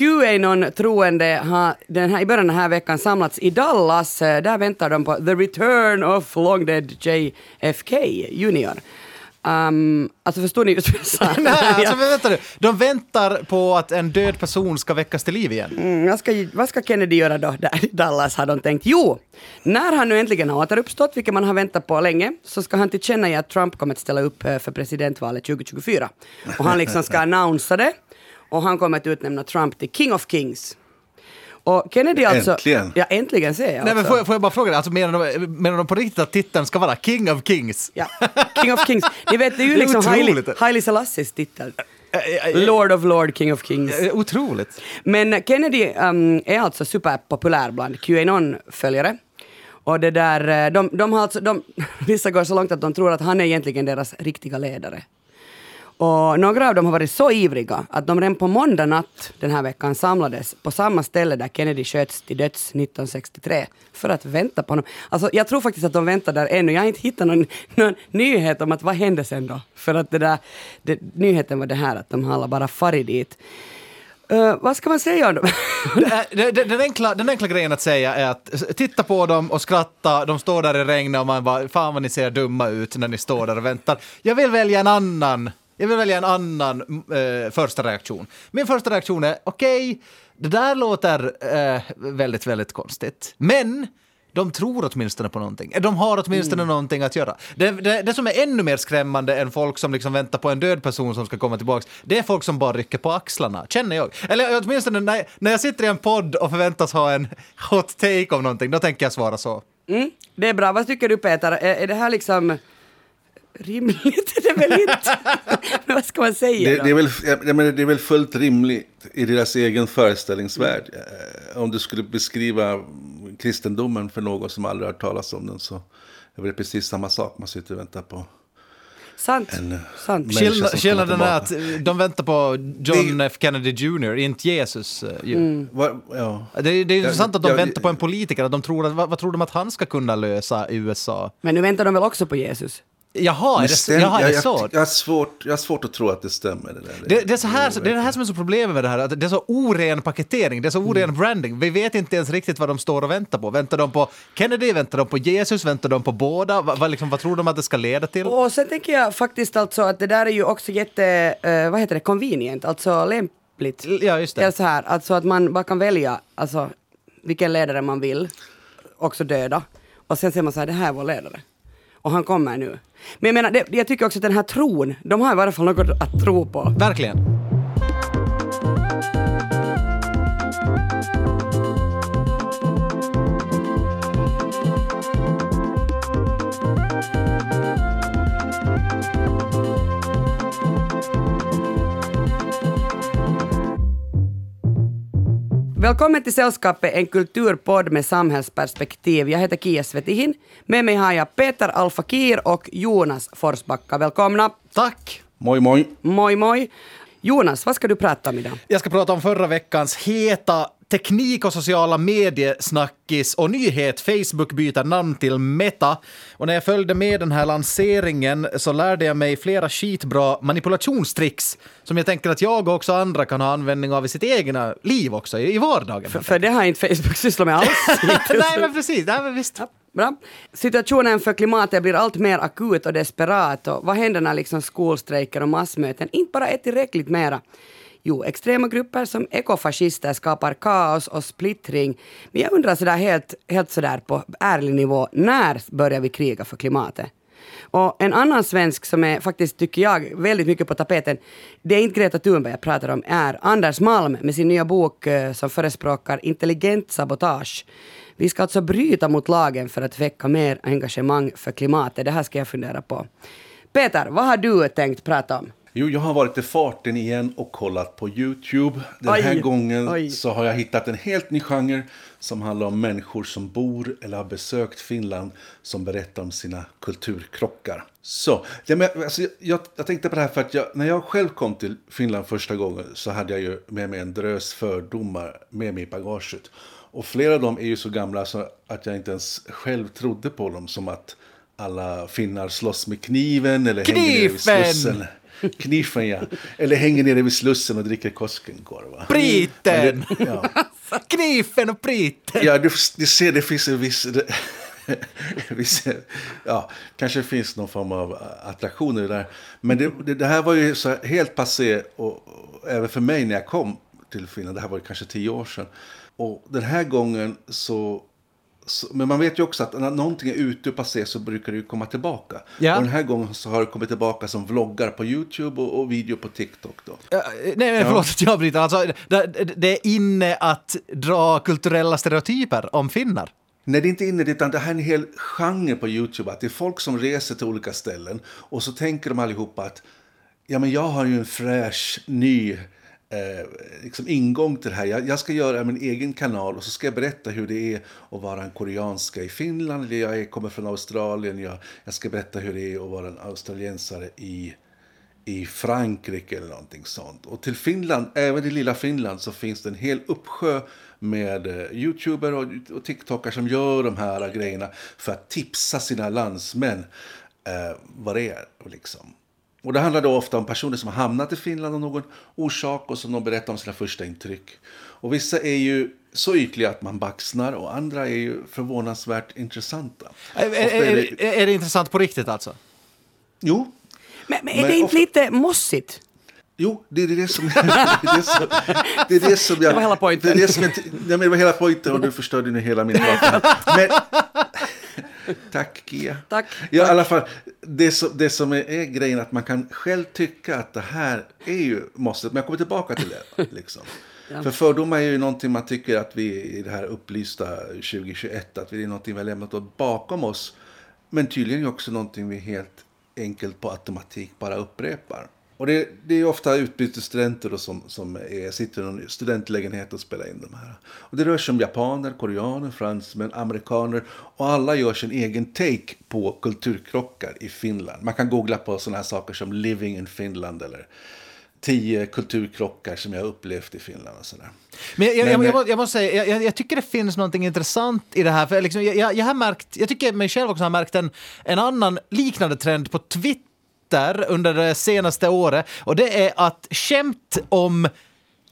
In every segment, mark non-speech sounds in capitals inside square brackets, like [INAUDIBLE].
Qanon-troende har den här, i början av den här veckan samlats i Dallas. Eh, Där väntar de på the return of long dead JFK Junior. Um, alltså förstår ni just vad [LAUGHS] jag sa? Nej, alltså, vänta nu. De väntar på att en död person ska väckas till liv igen. Mm, vad, ska, vad ska Kennedy göra då [LAUGHS] där i Dallas har de tänkt? Jo, när han nu äntligen har återuppstått, vilket man har väntat på länge, så ska han tillkänna att Trump kommer att ställa upp eh, för presidentvalet 2024. Och han liksom ska [LAUGHS] annonsera det och han kommer att utnämna Trump till King of Kings. Och Kennedy alltså... Äntligen. Ja, äntligen säger jag Nej, men också. får, jag, får jag bara fråga dig, alltså, menar, de, menar de på riktigt att titeln ska vara King of Kings? Ja, King of Kings. Ni vet, det är ju [LAUGHS] Det är liksom Haile. Haile Selassies titel. Lord of Lord, King of Kings. Otroligt. Men Kennedy um, är alltså superpopulär bland Qanon-följare. Och det där, eh, de, de har alltså, de, [LAUGHS] vissa går så långt att de tror att han är egentligen deras riktiga ledare. Och några av dem har varit så ivriga att de redan på måndag natt den här veckan samlades på samma ställe där Kennedy sköts till döds 1963 för att vänta på honom. Alltså, jag tror faktiskt att de väntar där ännu. Jag har inte hittat någon, någon nyhet om att vad hände sen då? För att det där, det, nyheten var det här att de har alla bara farit dit. Uh, vad ska man säga om dem? den, Den enkla, den enkla grejen att säga är att titta på dem och skratta, de står där i regnet och man bara, fan vad ni ser dumma ut när ni står där och väntar. Jag vill välja en annan, jag vill välja en annan eh, första reaktion. Min första reaktion är, okej, det där låter eh, väldigt, väldigt konstigt, men de tror åtminstone på någonting. De har åtminstone någonting att göra. Det, det, det som är ännu mer skrämmande än folk som liksom väntar på en död person som ska komma tillbaka, det är folk som bara rycker på axlarna, känner jag. Eller åtminstone när, när jag sitter i en podd och förväntas ha en hot take om någonting, då tänker jag svara så. Mm, det är bra. Vad tycker du Peter? Är, är det här liksom rimligt? Det är väl inte? Men [LAUGHS] vad ska man säga Det, då? det, är väl, jag menar, det är väl fullt rimligt i deras egen föreställningsvärld. Eh, Om du skulle beskriva kristendomen för någon som aldrig har hört talas om den så är det precis samma sak. Man sitter och väntar på Sant. en Sant. skillnaden är att de väntar på John F Kennedy Jr., inte Jesus. eh, ju. Va- ja. Det, det är Ja, intressant att de ja, väntar på en politiker. Att de tror att, vad, vad tror de att han ska kunna lösa i USA? Men nu väntar de väl också på Jesus? Jaha, är det, stäm- jaha, är det jag, så? jag, jag, har svårt, jag har svårt att tro att det stämmer. Det, där. Det, det, är så här, det är det här som är så problemet med det här, att det är så oren paketering, det är så oren Mm. branding. Vi vet inte ens riktigt vad de står och väntar på. Väntar de på Kennedy, väntar de på Jesus, väntar de på båda? Vad, vad, liksom, vad tror de att det ska leda till? Och sen tänker jag faktiskt alltså att det där är ju också jätte, eh, vad heter det, convenient, alltså lämpligt. Ja, just Det är det. så här, alltså att man bara kan välja alltså, vilken ledare man vill, också döda. Och sen säger man så här, det här är vår ledare. Och han kommer nu. Men jag menar, det, jag tycker också att den här tron, de har i varje fall något att tro på. Verkligen. Välkommen till Sällskapet, en kulturpodd med samhällsperspektiv. Jag heter Kia Svetihin. Med mig har jag Peter Alfakir och Jonas Forsbacka. Välkomna. Tack! Moj, moj. Moj, moj. Jonas, vad ska du prata om idag? Jag ska prata om förra veckans heta teknik och sociala mediesnackis och nyhet. Facebook byter namn till Meta. Och när jag följde med den här lanseringen så lärde jag mig flera skitbra manipulationstricks som jag tänker att jag och också andra kan ha användning av i sitt egna liv också, i vardagen. För, för det har inte Facebook sysslat med alls. [LAUGHS] Nej, men precis. Nej, men visst. Bra. Situationen för klimatet blir allt mer akut och desperat. Och vad händer när liksom skolstrejker och massmöten inte bara är tillräckligt mera? Jo, extrema grupper som ekofascister skapar kaos och splittring. Men jag undrar sådär helt, helt sådär på ärlig nivå, när börjar vi kriga för klimatet? Och en annan svensk som är faktiskt, tycker jag, väldigt mycket på tapeten, det är inte Greta Thunberg jag pratar om, är Anders Malm med sin nya bok eh, som förespråkar intelligent sabotage. Vi ska alltså bryta mot lagen för att väcka mer engagemang för klimatet. Det här ska jag fundera på. Peter, vad har du tänkt prata om? Jo, jag har varit i farten igen och kollat på YouTube. Den Oj, här gången oj. så har jag hittat en helt ny genre som handlar om människor som bor eller har besökt Finland som berättar om sina kulturkrockar. Så, ja, men, alltså, jag, jag tänkte på det här för att jag, när jag själv kom till Finland första gången så hade jag ju med mig en drös fördomar med mig i bagaget. Och flera av dem är ju så gamla så att jag inte ens själv trodde på dem som att alla finnar slåss med kniven eller hänger ner vid Kniven! Slussen. Knifen, ja. Eller hänger nere vid Slussen och dricker Koskenkorva. Priten! Ja. Knifen och priten! Ja, du, du ser, det finns en [LAUGHS] viss... ja, kanske finns någon form av attraktion i det där. Men det, det, det här var ju så helt passé, och, och, även för mig när jag kom till Finland. Det här var kanske tio år sedan. Och den här gången så... så men man vet ju också att när någonting är ute och passé så brukar det ju komma tillbaka. Ja. Och den här gången så har det kommit tillbaka som vloggar på YouTube och, och video på TikTok då. Ja, nej, men förlåt att jag bryter. Alltså, det, det är inne att dra kulturella stereotyper om finnar. Nej, det är inte inne utan det här är en hel genre på YouTube. Att det är folk som reser till olika ställen och så tänker de allihopa att ja, men jag har ju en fräsch, ny eh, liksom ingång till det här. Jag, jag, ska göra min egen kanal och så ska jag berätta hur det är att vara en koreanska i Finland. Eller jag är, kommer från Australien. Jag, jag ska berätta hur det är att vara en australiensare i, i Frankrike eller någonting sånt. Och till Finland, även i lilla Finland, så finns det en hel uppsjö med eh, youtuber och, och tiktokar som gör de här grejerna för att tipsa sina landsmän eh, vad det är. Liksom. Och det handlar då ofta om personer som har hamnat i Finland av någon orsak och som de berättar om sina första intryck. Och vissa är ju så ytliga att man baxnar och andra är ju förvånansvärt intressanta. Är, är, är, det... är det intressant på riktigt alltså? Jo. Men, men är men det inte ofta... lite mossigt? Jo, det är det som, det är det som, det är det som jag... Det var hela poängen. Det, det, som jag, det var hela poängen och du förstörde nu hela min prat. Men, tack Kia. Tack. Ja, i alla fall, det som, det som är, är grejen att man kan själv tycka att det här är ju måste, men jag kommer tillbaka till det. [LAUGHS] Liksom. ja. För fördomar är ju någonting man tycker att vi i det här upplysta 2021, att det är någonting vi har lämnat bakom oss. Men tydligen är också någonting vi helt enkelt på automatik bara upprepar. Och det, det är ofta utbytesstudenter som, som är, sitter i en studentlägenhet och spelar in de här. Och det rör sig om japaner, koreaner, fransmän, amerikaner och alla gör sin egen take på kulturkrockar i Finland. Man kan googla på sådana här saker som living in Finland eller tio kulturkrockar som jag upplevt i Finland och sådär. Men jag, jag, jag, jag måste säga, jag, jag, tycker det finns något intressant i det här. För liksom, jag, jag, har märkt, jag tycker mig själv också har märkt en, en annan liknande trend på Twitter Twitter under det senaste året och det är att skämt om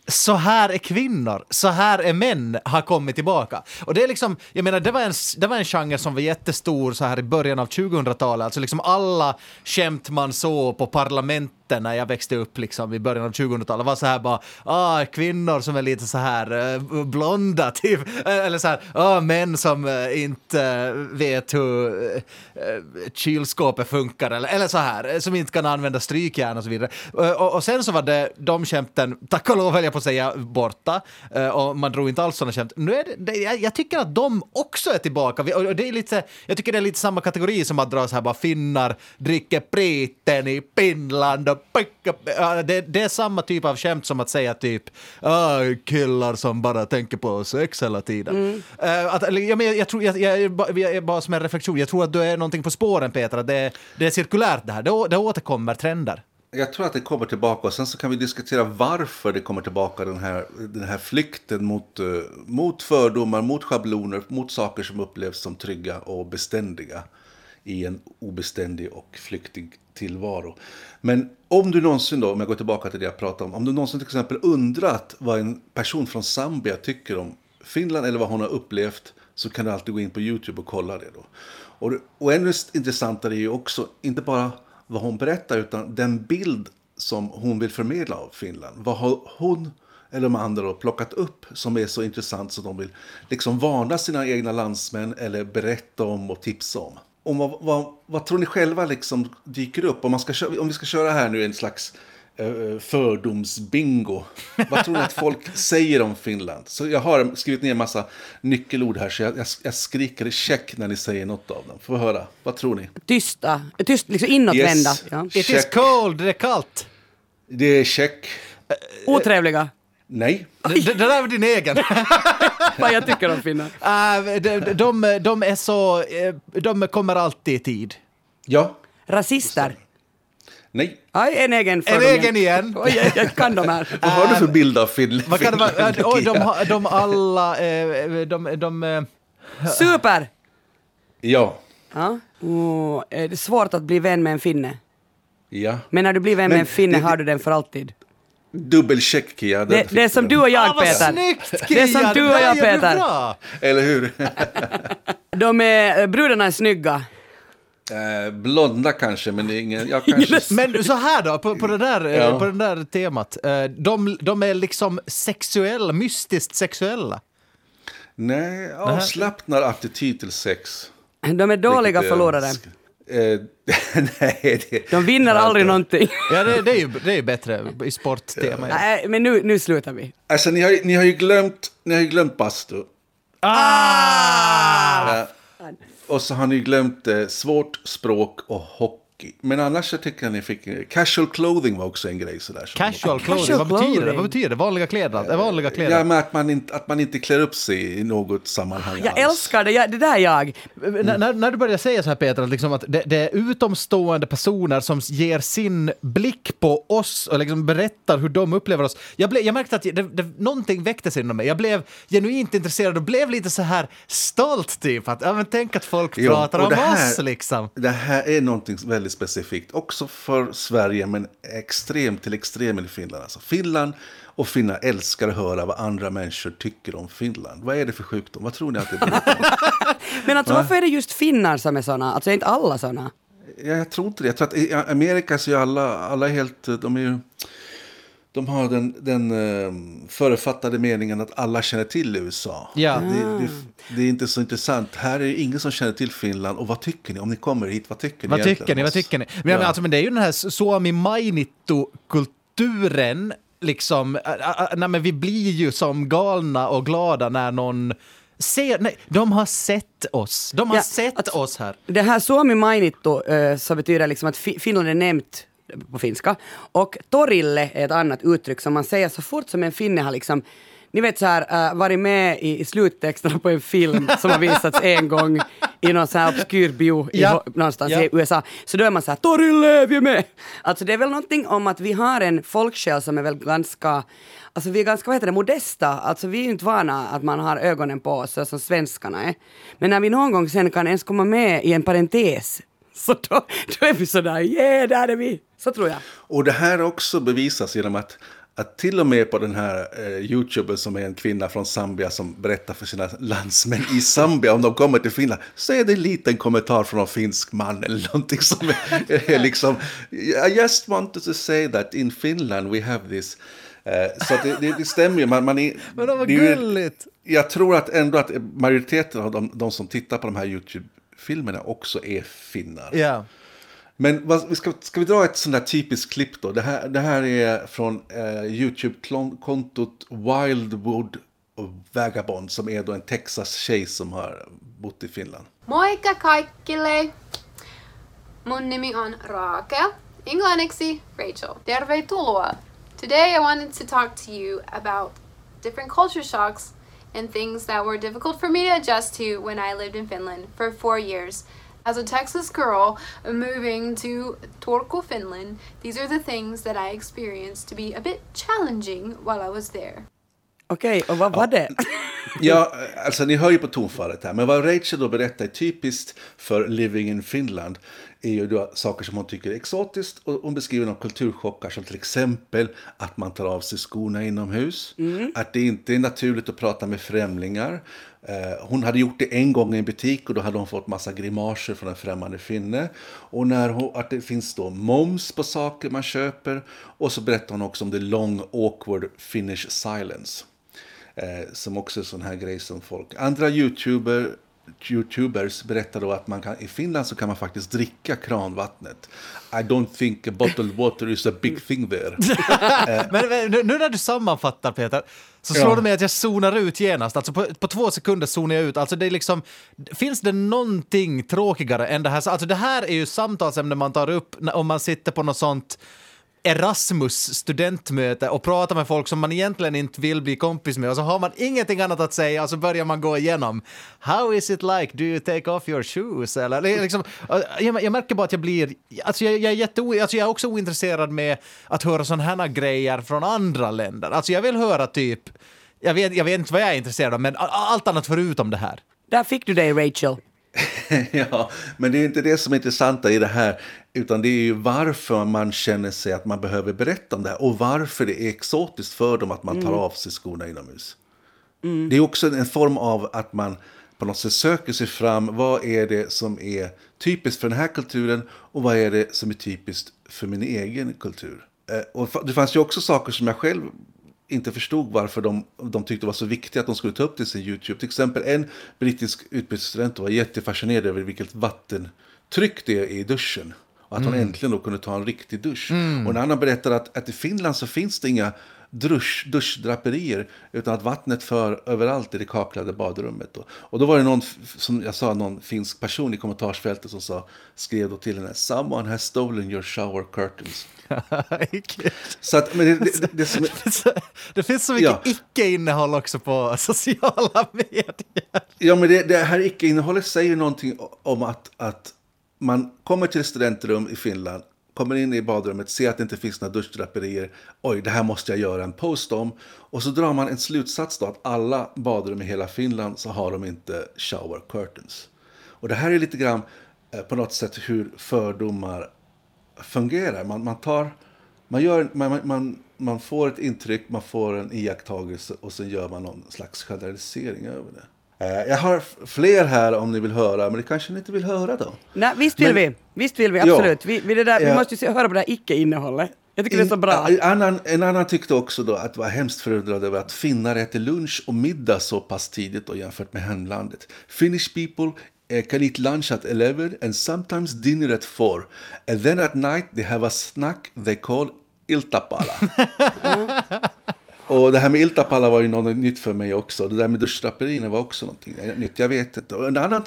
så här är kvinnor, så här är män har kommit tillbaka. Och det är liksom, jag menar det var en, det var en genre som var jättestor så här i början av 2000-talet, alltså liksom alla skämt man såg på parlament när jag växte upp liksom i början av 2000-talet var så här bara, ah, kvinnor som är lite så här uh, blonda [LAUGHS] typ, eh, eller så här, ah, män som uh, inte vet hur uh, kylskåpet funkar eller, eller så här, som inte kan använda strykjärn och så vidare. Och, och, sen så var det de skämten, tack och lov höll jag på att säga, borta och man drog inte alls sådana skämt. Nu är det, det jag, jag, tycker att de också är tillbaka och det är lite, jag tycker det är lite samma kategori som att dra så här bara finnar dricker priten i Finland och det, det, är samma typ av skämt som att säga typ ah, killar som bara tänker på sex hela tiden. Mm. Uh, att, jag, jag, jag, tror, jag, jag, jag, bara som en reflektion, jag tror att du är någonting på spåren Peter, att det, det är cirkulärt det här, det, det återkommer trender. Jag tror att det kommer tillbaka och sen så kan vi diskutera varför det kommer tillbaka den här, den här flykten mot, uh, mot fördomar, mot schabloner, mot saker som upplevs som trygga och beständiga i en obeständig och flyktig tillvaro. Men om du någonsin då, om jag går tillbaka till det jag pratade om, om du någonsin till exempel undrat vad en person från Zambia tycker om Finland eller vad hon har upplevt så kan du alltid gå in på Youtube och kolla det då. Och, och ännu intressantare är ju också, inte bara vad hon berättar utan den bild som hon vill förmedla av Finland. Vad har hon eller de andra då, plockat upp som är så intressant så de vill liksom varna sina egna landsmän eller berätta om och tipsa om om vad, vad, vad, tror ni själva liksom dyker upp? Om, man ska, om vi ska köra här nu en slags uh, fördomsbingo. vad tror ni att folk [LAUGHS] säger om Finland? Så jag har skrivit ner en massa nyckelord här, så jag, jag, jag skriker check när ni säger något av dem. Får vi höra. Vad tror ni? Tysta. Tyst, liksom inåtvända. Yes. Ja. It is cold, det är kallt. Det är check. Otrevliga. Nej. Det, det där var din egen. [LAUGHS] Vad jag tycker om finnar. Uh, de, de, de, är så... Eh, de kommer alltid i tid. Ja. Rasister. Nej. Aj, en egen En egen igen. [LAUGHS] Oj, jag, jag kan de här. [LAUGHS] Vad har du för bild av Finland? Vad kan det vara? Oh, de, de alla... De, de, de, Super! Ja. ja. Oh, är det svårt att bli vän med en finne? Ja. Men när du blir vän med Men en finne det- har du den för alltid. Dubbelcheck, Kia. Det, det är som du och jag, Ah, Peter. snyggt, Det är som du och jag, Peter. bra. Eller hur? [LAUGHS] De är, brudarna är snygga. Eh, blonda kanske, men ingen... Jag kanske... [LAUGHS] Men så här då, på, på, det där, eh, Ja. på det där temat. eh, De, de är liksom sexuella, mystiskt sexuella. Nej, avslappnad attityd till sex. De är dåliga Vilket är- Eh, [LAUGHS] nej, det... De vinner aldrig någonting. [LAUGHS] Ja, det, det, är, ju, det är ju bättre i sporttema. Ja. Nej, men nu, nu slutar vi. Alltså, ni har, ju- ni har ju glömt, ni har ju glömt bastu. Ah! Ja. Och så har ni glömt eh, svårt språk och hockey. Men annars så tycker jag ni fick... Casual clothing var också en grej sådär. Casual clothing, Casual vad betyder det? clothing. Vad betyder det? Vanliga kläder? Eh, Vanliga kläder? Ja, men att man, inte, att man inte klär upp sig i något sammanhang Jag alls. älskar det, jag, det där är jag. När, när, när du börjar säga så här Peter, att, liksom att det, det är utomstående personer som ger sin blick på oss och liksom berättar hur de upplever oss. Jag, blev, jag märkte att det, det, någonting väcktes inom mig. Jag blev genuint intresserad och blev lite så här stolt typ. Att, ja, men tänk att folk Jo, pratar om här- oss liksom. Det här är någonting väldigt specifikt, också för Sverige, men extremt till extremen i Finland. Alltså Finland och finnar älskar att höra vad andra människor tycker om Finland. Vad är det för sjukdom? Vad tror ni att det beror på? [LAUGHS] Men alltså varför är det just finnar som är såna? Alltså är inte alla såna? Ja, jag tror inte det. Jag tror att i Amerika så är alla, alla helt... De är ju... De har den, den eh, författade meningen att alla känner till USA. Ja. Det, det, det är inte så intressant. Här är det ingen som känner till Finland. Och vad tycker ni? Om ni kommer hit, vad tycker ni Vad egentligen tycker ni? Vad tycker ni? Men, Ja. men, alltså, men det är ju den här Suomi Mainittu-kulturen. Liksom, nej, men vi blir ju som galna och glada när någon ser... Nej, de har sett oss. De har Ja, sett att- oss här. Det här Suomi mainittu eh, så betyder liksom att Fi- Finland är nämnt på finska. Och torille är ett annat uttryck som man säger så fort som en finne har liksom ni vet så här, uh, varit med i, i sluttexterna på en film [LAUGHS] som har visats en gång i någon så här obskyr bio i, Ja. någonstans Ja. i USA. Så då är man så här, Torille, vi är med! Alltså det är väl någonting om att vi har en folksjäl som är väl ganska, alltså vi är ganska, vad heter det, modesta. Alltså vi är ju inte vana att man har ögonen på oss så som svenskarna är. Men när vi någon gång sen kan ens komma med i en parentes [LAUGHS] så då, då är vi sådär, yeah, där är vi! Så tror jag. Och det här också bevisas genom att, att till och med på den här eh, YouTuben som är en kvinna från Zambia som berättar för sina landsmän i Zambia om de kommer till Finland så är det en liten kommentar från en finsk man eller någonting som är, är liksom I just wanted to say that in Finland we have this Eh, så det, det, det stämmer ju. Man, man är, Men det var det är ju- gulligt. Jag tror att ändå att majoriteten av de, de som tittar på de här YouTube-filmerna också är finnar. Ja. Men vad, ska, ska vi dra ett sånt där typiskt klipp då? Det här, det här är från eh, YouTube-kontot Wildwood Vagabond som är då en Texas-tjej som har bott i Finland. Moikka kaikille! Mun nimi on Raakel. Englanniksi Rachel. Tervetuloa! Today I wanted to talk to you about different culture shocks and things that were difficult for me to adjust to when I lived in Finland for four years. As a Texas girl moving to Turku, Finland, these are the things that I experienced to be a bit challenging while I was there. Okej, och vad var det? [LAUGHS] Ja, alltså ni hör ju på tonfallet här. Men vad Rachel då berättar är typiskt för Living in Finland är ju då saker som hon tycker är exotiskt och hon beskriver några kulturchockar som till exempel att man tar av sig skorna inomhus, att det inte är naturligt att prata med främlingar. Eh, hon hade gjort det en gång i en butik och då hade hon fått massa grimaser från en främmande finne. Och när hon, att det finns då moms på saker man köper och så berättar hon också om the long awkward Finnish silence. Eh, som också är sån här grej som folk... Andra YouTuber, YouTubers berättar då att man kan, i Finland så kan man faktiskt dricka kranvattnet. I don't think a bottled water is a big thing there. [LAUGHS] Men, men nu, nu när du sammanfattar Peter, så slår Ja. det mig att jag zonar ut genast. Alltså på, på två sekunder zonar jag ut. Alltså det är liksom, finns det någonting tråkigare än det här? Alltså det här är ju samtalsämne man tar upp när, om man sitter på något sånt Erasmus studentmöte och prata med folk som man egentligen inte vill bli kompis med och så har man ingenting annat att säga och så börjar man gå igenom How is it like? Do you take off your shoes? Eller, liksom, jag, jag märker bara att jag blir... Alltså jag, jag, är jätte, alltså jag är också ointresserad med att höra sådana här grejer från andra länder. Alltså jag vill höra typ... Jag vet, jag vet inte vad jag är intresserad av, men allt annat förutom det här. Där fick du dig Rachel. [LAUGHS] ja, men det är inte det som är intressanta i det här. Utan det är ju varför man känner sig att man behöver berätta om det här. Och varför det är exotiskt för dem att man tar av sig skorna inomhus. Det är också en form av att man på något sätt söker sig fram. Vad är det som är typiskt för den här kulturen och vad är det som är typiskt för min egen kultur? Eh, Och det fanns ju också saker som jag själv inte förstod varför de, de tyckte var så viktiga att de skulle ta upp det i sin YouTube. Till exempel en brittisk utbytesstudent var jättefascinerad över vilket vattentryck det är i duschen. Och att hon äntligen då kunde ta en riktig dusch. Och en annan berättade att, att i Finland så finns det inga dusch, duschdraperier utan att vattnet för överallt i det kaklade badrummet. Då. Och då var det någon, som jag sa, någon finsk person i kommentarsfältet som sa, skrev då till henne, someone has stolen your shower curtains. [LAUGHS] Så att, men det, det, det som, [LAUGHS] det finns så mycket Ja. icke-innehåll också på [LAUGHS] sociala medier. Ja, men det, det här icke-innehållet säger någonting om att, att man kommer till ett studentrum i Finland, kommer in i badrummet, ser att det inte finns några duschdraperier. Oj, det här måste jag göra en post om. Och så drar man en slutsats då att alla badrum i hela Finland så har de inte shower curtains. Och det här är lite grann eh, på något sätt hur fördomar fungerar. Man, man, tar, man, gör, man, man- man, man får ett intryck, man får en iakttagelse och sen gör man någon slags generalisering över det. Eh, Jag har fler här om ni vill höra, men det kanske ni inte vill höra då? Nej, visst vill Men- vi. Visst vill vi, Ja. absolut. Vi, vi, det där, vi Ja. måste ju se, höra på det här icke-innehållet. Jag tycker det är så bra. En annan, en annan tyckte också då att var hemskt förundrad över att finnar äter lunch och middag så pass tidigt då jämfört med hemlandet. Finnish people eh, can eat lunch at 11 and sometimes dinner at 4. And then at night they have a snack they call iltapala. [LAUGHS] [LAUGHS] Och det här med iltapala var ju något nytt för mig också. Det där med duschdraperierna var också något nytt. Jag vet inte. Och en annan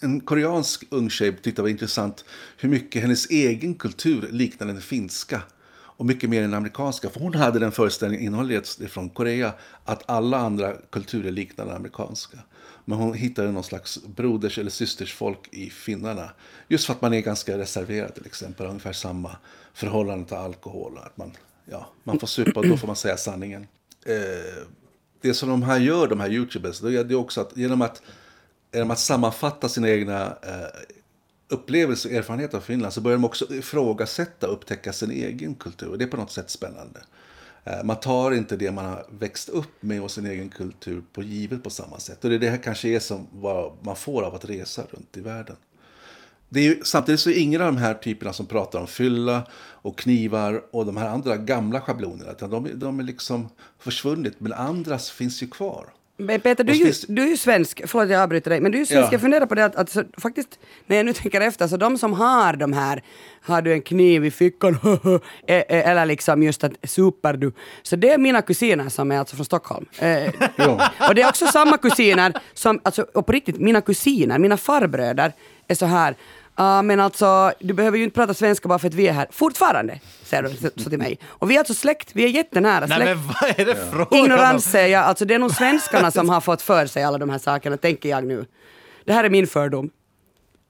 en koreansk ung tjej tyckte det var intressant hur mycket hennes egen kultur liknade den finska. Och mycket mer än den amerikanska. För hon hade den föreställningen, innehållet från Korea, att alla andra kulturer liknade den amerikanska. Men hon hittade någon slags broders eller systersfolk i finnarna. Just för att man är ganska reserverad till exempel. Ungefär samma förhållande till alkohol. Att man, ja, man får supa och då får man säga sanningen. Eh, det som de här gör, de här YouTubers, det är också att genom att, genom att sammanfatta sina egna eh, upplevelser och erfarenheter av Finland så börjar de också ifrågasätta och upptäcka sin egen kultur. Och det är på något sätt spännande. Eh, Man tar inte det man har växt upp med och sin egen kultur på givet på samma sätt. Och det är det här kanske är som vad man får av att resa runt i världen. Det är ju, samtidigt så är ingen av de här typerna som pratar om fylla och knivar och de här andra gamla schablonerna. Utan de, är- de är liksom försvunnit, men andras finns ju kvar. Men Peter, du är, ju, du är ju svensk, förlåt jag avbryter dig, men du är ju svensk. Ja. Jag funderar på det att, att så, faktiskt, när jag nu tänker efter, så de som har de här, har du en kniv i fickan, eh, [LAUGHS] eh, eller liksom just att super du, så det är mina kusiner som är alltså från Stockholm. Eh, [LAUGHS] och det är också samma kusiner som, alltså, och på riktigt, mina kusiner, mina farbröder är så här, "Ah, men alltså, du behöver ju inte prata svenska bara för att vi är här. Fortfarande, säger de så, så till mig. Och vi är alltså släkt, vi är jättenära släkt. Nej men vad är det frågan? Ignorans säger jag, alltså det är nog svenskarna som har fått för sig alla de här sakerna, tänker jag nu. Det här är min fördom.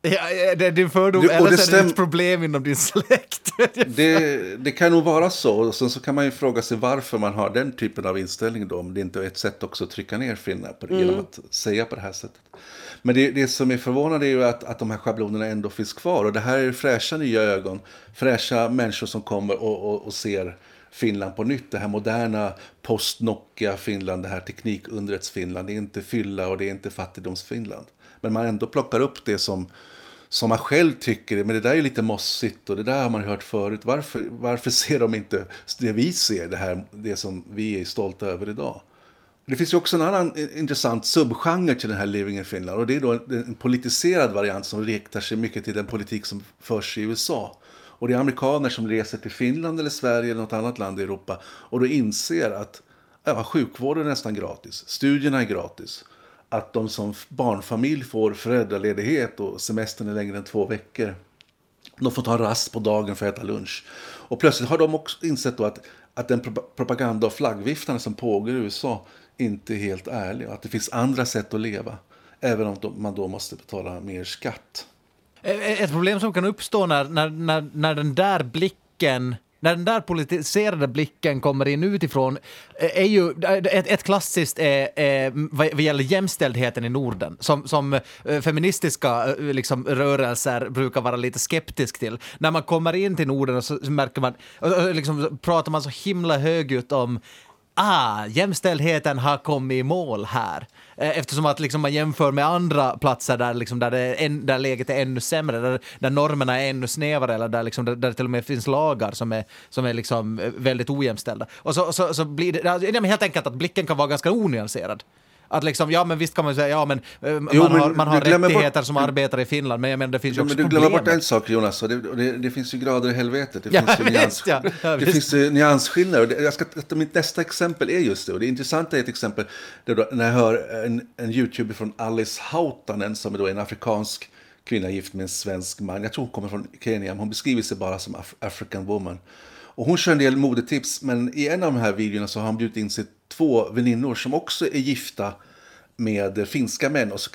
Ja, det är din fördom, Du- och eller det så är det ett problem inom din släkt. [LAUGHS] Det, det kan nog vara så. Och sen så kan man ju fråga sig varför man har den typen av inställning då. Om det inte är ett sätt också att trycka ner finnar på det, genom att säga på det här sättet. Men det, det som är förvånande är ju att, att de här schablonerna ändå finns kvar. Och det här är fräscha nya ögon. Fräscha människor som kommer och, och, och ser Finland på nytt. Det här moderna post-Nokia-Finland, det här teknikundrets-Finland. Det är inte fylla och det är inte fattigdoms-Finland. Men man ändå plockar upp det som som man själv tycker, men det där är lite mossigt och det där har man hört förut. Varför, varför ser de inte det vi ser, det, här, det som vi är stolta över idag? Det finns ju också en annan eh, intressant subgenre till den här Living in Finland och det är då en, politiserad variant som riktar sig mycket till den politik som förs i USA. Och det är amerikaner som reser till Finland eller Sverige eller något annat land i Europa och då inser att ja, sjukvården är nästan gratis, studierna är gratis att de som barnfamilj får föräldraledighet och semestern är längre än två veckor. De får ta rast på dagen för att äta lunch. Och plötsligt har de också insett då att, att den propaganda och flaggviftande som pågår i USA inte är helt ärlig. Och att det finns andra sätt att leva. Även om man då måste betala mer skatt. Ett problem som kan uppstå när, när, när, när den där blicken när den där politiserade blicken kommer in utifrån, är ju ett, ett klassiskt är, är, vad, gäller jämställdheten i Norden, som, som feministiska liksom, rörelser brukar vara lite skeptisk till. När man kommer in till Norden så märker man, liksom, pratar man så himla högljutt om ah, jämställdheten har kommit i mål här. Eh, eftersom att liksom man jämför med andra platser där, liksom där, det en, där läget är ännu sämre, där, där normerna är ännu snävare eller där, liksom, där, där det till och med finns lagar som är, som är liksom eh, väldigt ojämställda. Och så, så, så blir det, helt enkelt att blicken kan vara ganska onyanserad. Att liksom, ja men visst kan man säga, ja men uh, man, jo, men har, man har rättigheter bort, som arbetare i Finland, men jag menar det finns ju också men Du glömmer bort en sak Jonas, och det, det, det, finns ju grader i helvetet. Det finns ju, [LAUGHS] nyans, ja, ja, det finns ju nyansskillnader. Jag ska, mitt nästa exempel är just det, och det intressanta är ett exempel där när jag hör en, en YouTuber från Alice Hautanen, som är då en afrikansk kvinna gift med en svensk man. Jag tror hon kommer från Kenya, men hon beskriver sig bara som Af African woman. Och hon kör en del modetips, men i en av de här videorna så har han bjudit in sig två väninnor som också är gifta med finska män. Och, så,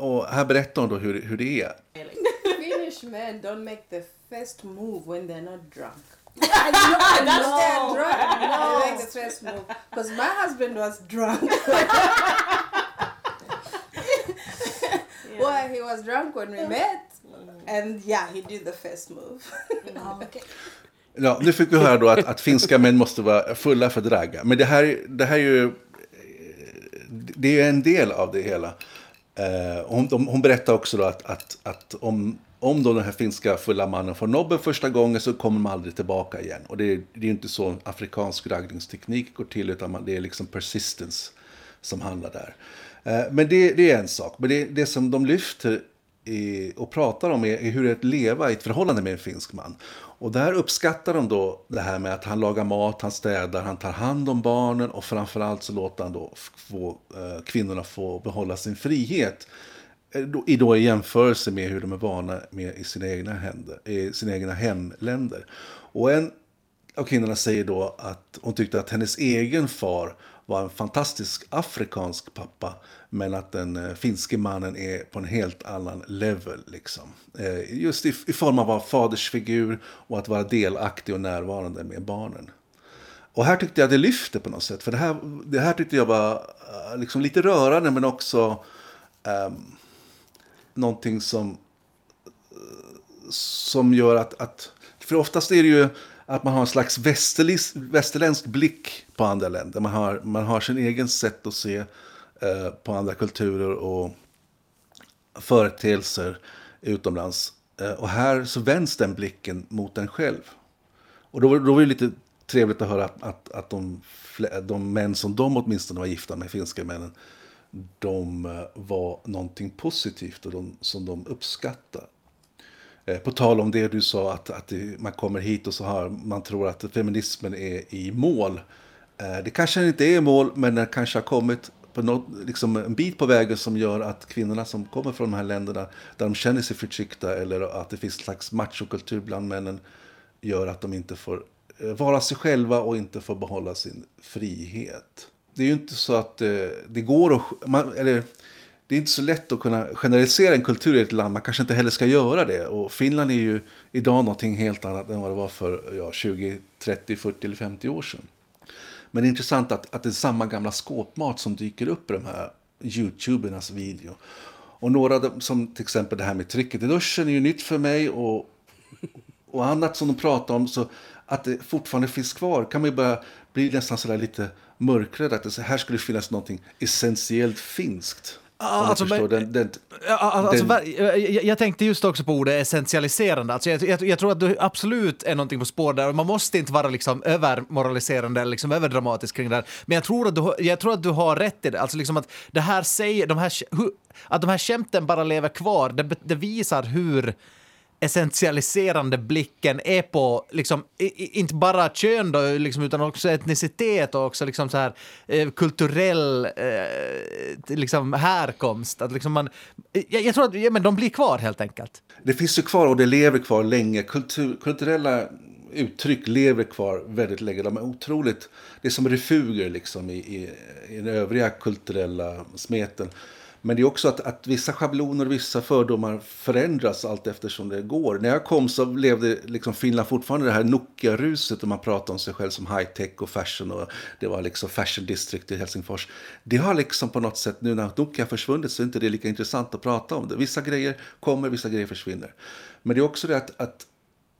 och här berättar hon då hur, hur det är. Finnish men don't make the first move when they're not drunk. [LAUGHS] I know, I know. they're drunk. No. They make the first move. Because my husband was drunk. yeah. [LAUGHS] [LAUGHS] Well, he was drunk when we met. And yeah, he did the first move. oh, okay. Ja, nu fick vi höra då att, att finska män måste vara fulla för dragga. Men det här, det här är ju det är en del av det hela. Eh, hon, de, hon berättar också då att, att, att om, om då den här finska fulla mannen får nobben första gången så kommer man aldrig tillbaka igen. Och det, det är inte så afrikansk raggningsteknik går till utan man, det är liksom persistence som handlar där. Eh, men det, det, är en sak. Men det, det som de lyfter i, och pratar om är, är hur det är att leva i ett förhållande med en finsk man. Och där uppskattar de då det här med att han lagar mat, han städar, han tar hand om barnen och framförallt så låter han då få, eh, kvinnorna få behålla sin frihet. Eh, I, då i jämförelse med hur de är vana med i sina egna, händer, i sina egna hemländer. Och en av kvinnorna säger då att hon tyckte att hennes egen far var en fantastisk afrikansk pappa. Men att den eh, finske mannen är på en helt annan level. Liksom. Eh, just i, i form av att vara fadersfigur och att vara delaktig och närvarande med barnen. Och här tyckte jag det lyfte på något sätt. För det här, det här tyckte jag var eh, liksom lite rörande men också um, någonting som, som gör att, att... För oftast är det ju att man har en slags västerländsk blick på andra länder. Man har, man har sin egen sätt att se eh, på andra kulturer och företeelser utomlands. Eh, och här så vänds den blicken mot en själv. Och då, då var det lite trevligt att höra att, att, att de, de män som de åtminstone var gifta med, finska männen, de eh, var någonting positivt och de, som de uppskattade. Eh, på tal om det du sa, att, att man kommer hit och så har man tror att feminismen är i mål. Eh, det kanske inte är i mål, men den kanske har kommit på något, liksom en bit på vägen som gör att kvinnorna som kommer från de här länderna, där de känner sig förtryckta eller att det finns en slags machokultur bland männen, gör att de inte får eh, vara sig själva och inte får behålla sin frihet. Det är ju inte så att eh, det går att... Man, eller, det är inte så lätt att kunna generalisera en kultur i ett land. Man kanske inte heller ska göra det. Och Finland är ju idag någonting helt annat än vad det var för ja, 20, 30, 40 eller 50 år sedan. Men det är intressant att, att det är samma gamla skåpmat som dyker upp i de här YouTubernas video. Och några som till exempel det här med trycket i duschen är ju nytt för mig. Och, och annat som de pratar om. Så att det fortfarande finns kvar kan man ju börja bli nästan sådär lite mörkrädd. Att det, här skulle finnas någonting essentiellt finskt. Alltså, men, den, den, alltså, den... Jag, jag, tänkte just också på ordet essentialiserande. Alltså, jag, jag, jag, tror att du absolut är någonting på spår där. Man måste inte vara liksom övermoraliserande eller liksom överdramatisk kring det här. Men jag tror, att du, jag tror att du har rätt i det. Alltså liksom att det här säger, de här, att de här skämten bara lever kvar, det, det visar hur essentialiserande blicken är på, liksom, inte bara kön då, liksom, utan också etnicitet och också liksom, så här, eh, kulturell eh, liksom, härkomst. Att, liksom, man, jag, jag, tror att ja, men de blir kvar helt enkelt. Det finns ju kvar och det lever kvar länge. Kultur, kulturella uttryck lever kvar väldigt länge. De är otroligt, det är som refuger liksom, i, i, i den övriga kulturella smeten. Men det är också att, att vissa schabloner och vissa fördomar förändras allt eftersom det går. När jag kom så levde liksom Finland fortfarande det här Nokia-ruset och man pratade om sig själv som high-tech och fashion och det var liksom fashion district i Helsingfors. Det har liksom på något sätt nu när Nokia har försvunnit så är inte det lika intressant att prata om det. Vissa grejer kommer, vissa grejer försvinner. Men det är också det att, att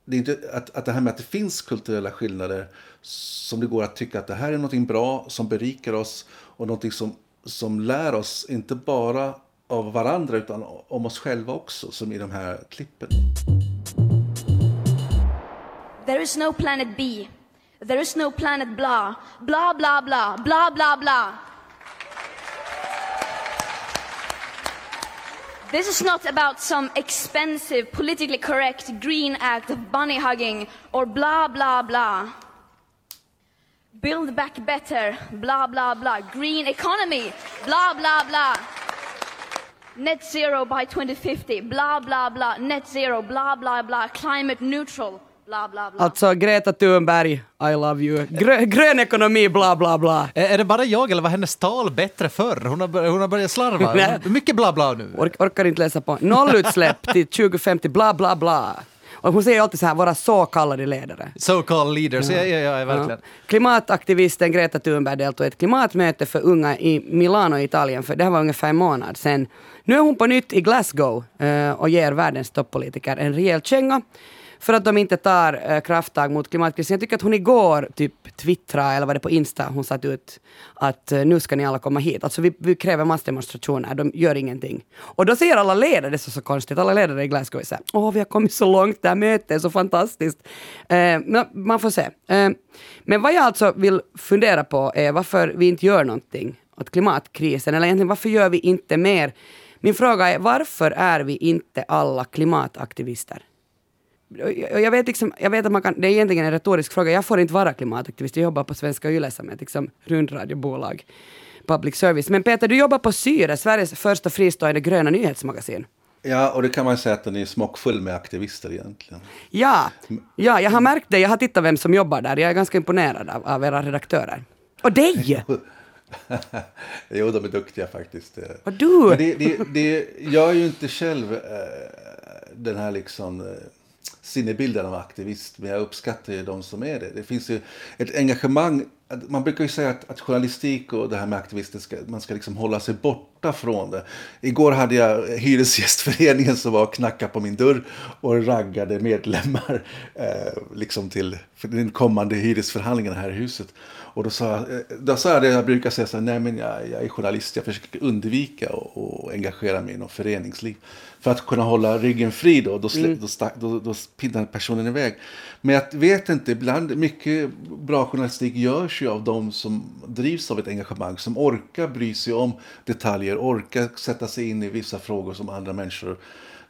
det, är inte, att, att det här med att det finns kulturella skillnader som det går att tycka att det här är något bra som berikar oss och något som, som lär oss inte bara av varandra utan om oss själva också, som i de här klippen. There is no planet B. There is no planet blah. Blah, blah, blah. Blah, blah, blah. This is not about some expensive, politically correct green act of bunny hugging or blah, blah, blah. Build back better, blah, blah, blah. Green economy, blah, blah, blah. Net zero by 2050, blah, blah, blah. Net zero, blah, blah, blah. Climate neutral, blah, blah, blah. Alltså Greta Thunberg, I love you. Grö, grön ekonomi, bla bla bla. Är, är det bara jag eller var hennes tal bättre förr? Hon har, hon har börjat slarva. Mycket bla bla nu. Ork, orkar inte läsa på. Nollutsläpp till 2050, bla bla bla. Och hon säger alltid så här, våra så kallade ledare. So called leaders, ja, ja, ja, ja verkligen. Ja. Klimataktivisten Greta Thunberg deltog i ett klimatmöte för unga i Milano i Italien, för det här var ungefär en månad sedan. Nu är hon på nytt i Glasgow eh, och ger världens toppolitiker en rejäl känga för att de inte tar äh, krafttag mot klimatkrisen. Jag tycker att hon igår typ twittrade, eller var det på Insta, hon satt ut att äh, nu ska ni alla komma hit. Alltså vi, vi kräver massdemonstrationer, de gör ingenting. Och då säger alla ledare, det är så, så konstigt, alla ledare i Glasgow säger åh vi har kommit så långt, det här mötet är så fantastiskt. Äh, men man får se. Men vad jag alltså vill fundera på är varför vi inte gör någonting åt klimatkrisen, eller egentligen varför gör vi inte mer? Min fråga är varför är vi inte alla klimataktivister? Jag vet, liksom, jag vet att man kan, det är egentligen en retorisk fråga. Jag får inte vara klimataktivist. Jag jobbar på Svenska Yle som ett liksom, rundradiobolag, public service. Men Peter, du jobbar på Syre, Sveriges första fristående gröna nyhetsmagasin. Ja, och det kan man säga att den är smockfull med aktivister egentligen. Ja, ja, jag har märkt det. Jag har tittat vem som jobbar där. Jag är ganska imponerad av, av era redaktörer. Och dig! [LAUGHS] jo, de är duktiga faktiskt. Och du! Men det, det, det, jag är ju inte själv eh, den här liksom eh, sinnebilden av aktivist, men jag uppskattar ju de som är det. Det finns ju ett engagemang. Man brukar ju säga att, att journalistik och det här med aktivister, ska, man ska liksom hålla sig borta från det. Igår hade jag Hyresgästföreningen som var och knackade på min dörr och raggade medlemmar eh, liksom till för den kommande hyresförhandlingen här i huset. Och då sa, jag- då sa jag det jag brukar säga, så här, nej men jag, jag är journalist, jag försöker undvika och, och engagera mig i något föreningsliv. För att kunna hålla ryggen fri då, då, slä, då, stack, då, då pinnar personen iväg. Men jag vet inte, ibland, mycket bra journalistik görs ju av de som drivs av ett engagemang, som orkar bry sig om detaljer, orkar sätta sig in i vissa frågor som andra människor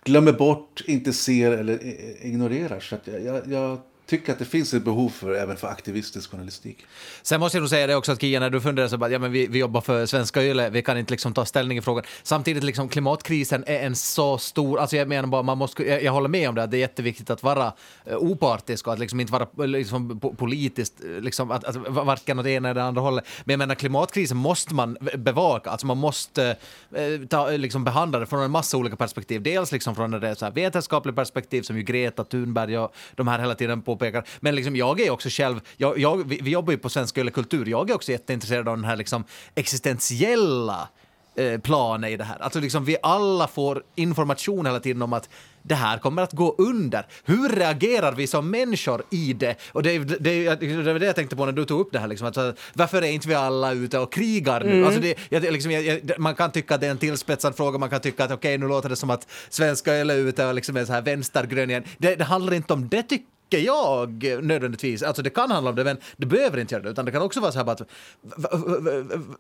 glömmer bort, inte ser eller ignorerar. Så att jag, jag, jag tycker att det finns ett behov för även för aktivistisk journalistik. Sen måste jag nog säga det också att Kia, när du funderar så bara, ja men vi, vi jobbar för Svenska Yle, vi kan inte liksom ta ställning i frågan. Samtidigt liksom klimatkrisen är en så stor, alltså jag menar bara, man måste, jag, jag håller med om det, att det är jätteviktigt att vara eh, opartisk och att liksom inte vara eh, liksom, politiskt, eh, liksom, att, att varken åt det ena eller det andra hållet. Men jag menar klimatkrisen måste man bevaka, alltså man måste eh, ta, liksom behandla det från en massa olika perspektiv. Dels liksom från det vetenskapliga perspektiv som ju Greta Thunberg och de här hela tiden påpekar. Men liksom jag är också själv, jag, jag, vi, vi jobbar ju på Svenska Yle Kultur, jag är också jätteintresserad av den här liksom existentiella eh, planet i det här. Alltså liksom vi alla får information hela tiden om att det här kommer att gå under. Hur reagerar vi som människor i det? Och det, det, det, det var det jag tänkte på när du tog upp det här. Liksom, att, så, varför är inte vi alla ute och krigar nu? Alltså det, jag, liksom, jag, man kan tycka att det är en tillspetsad fråga, man kan tycka att okej, nu låter det som att svenska är ute och liksom är så här vänstergrön igen. Det, det handlar inte om det tycker tycker jag nödvändigtvis. Alltså det kan handla om det, men det behöver inte göra det. Utan det kan också vara så här bara att,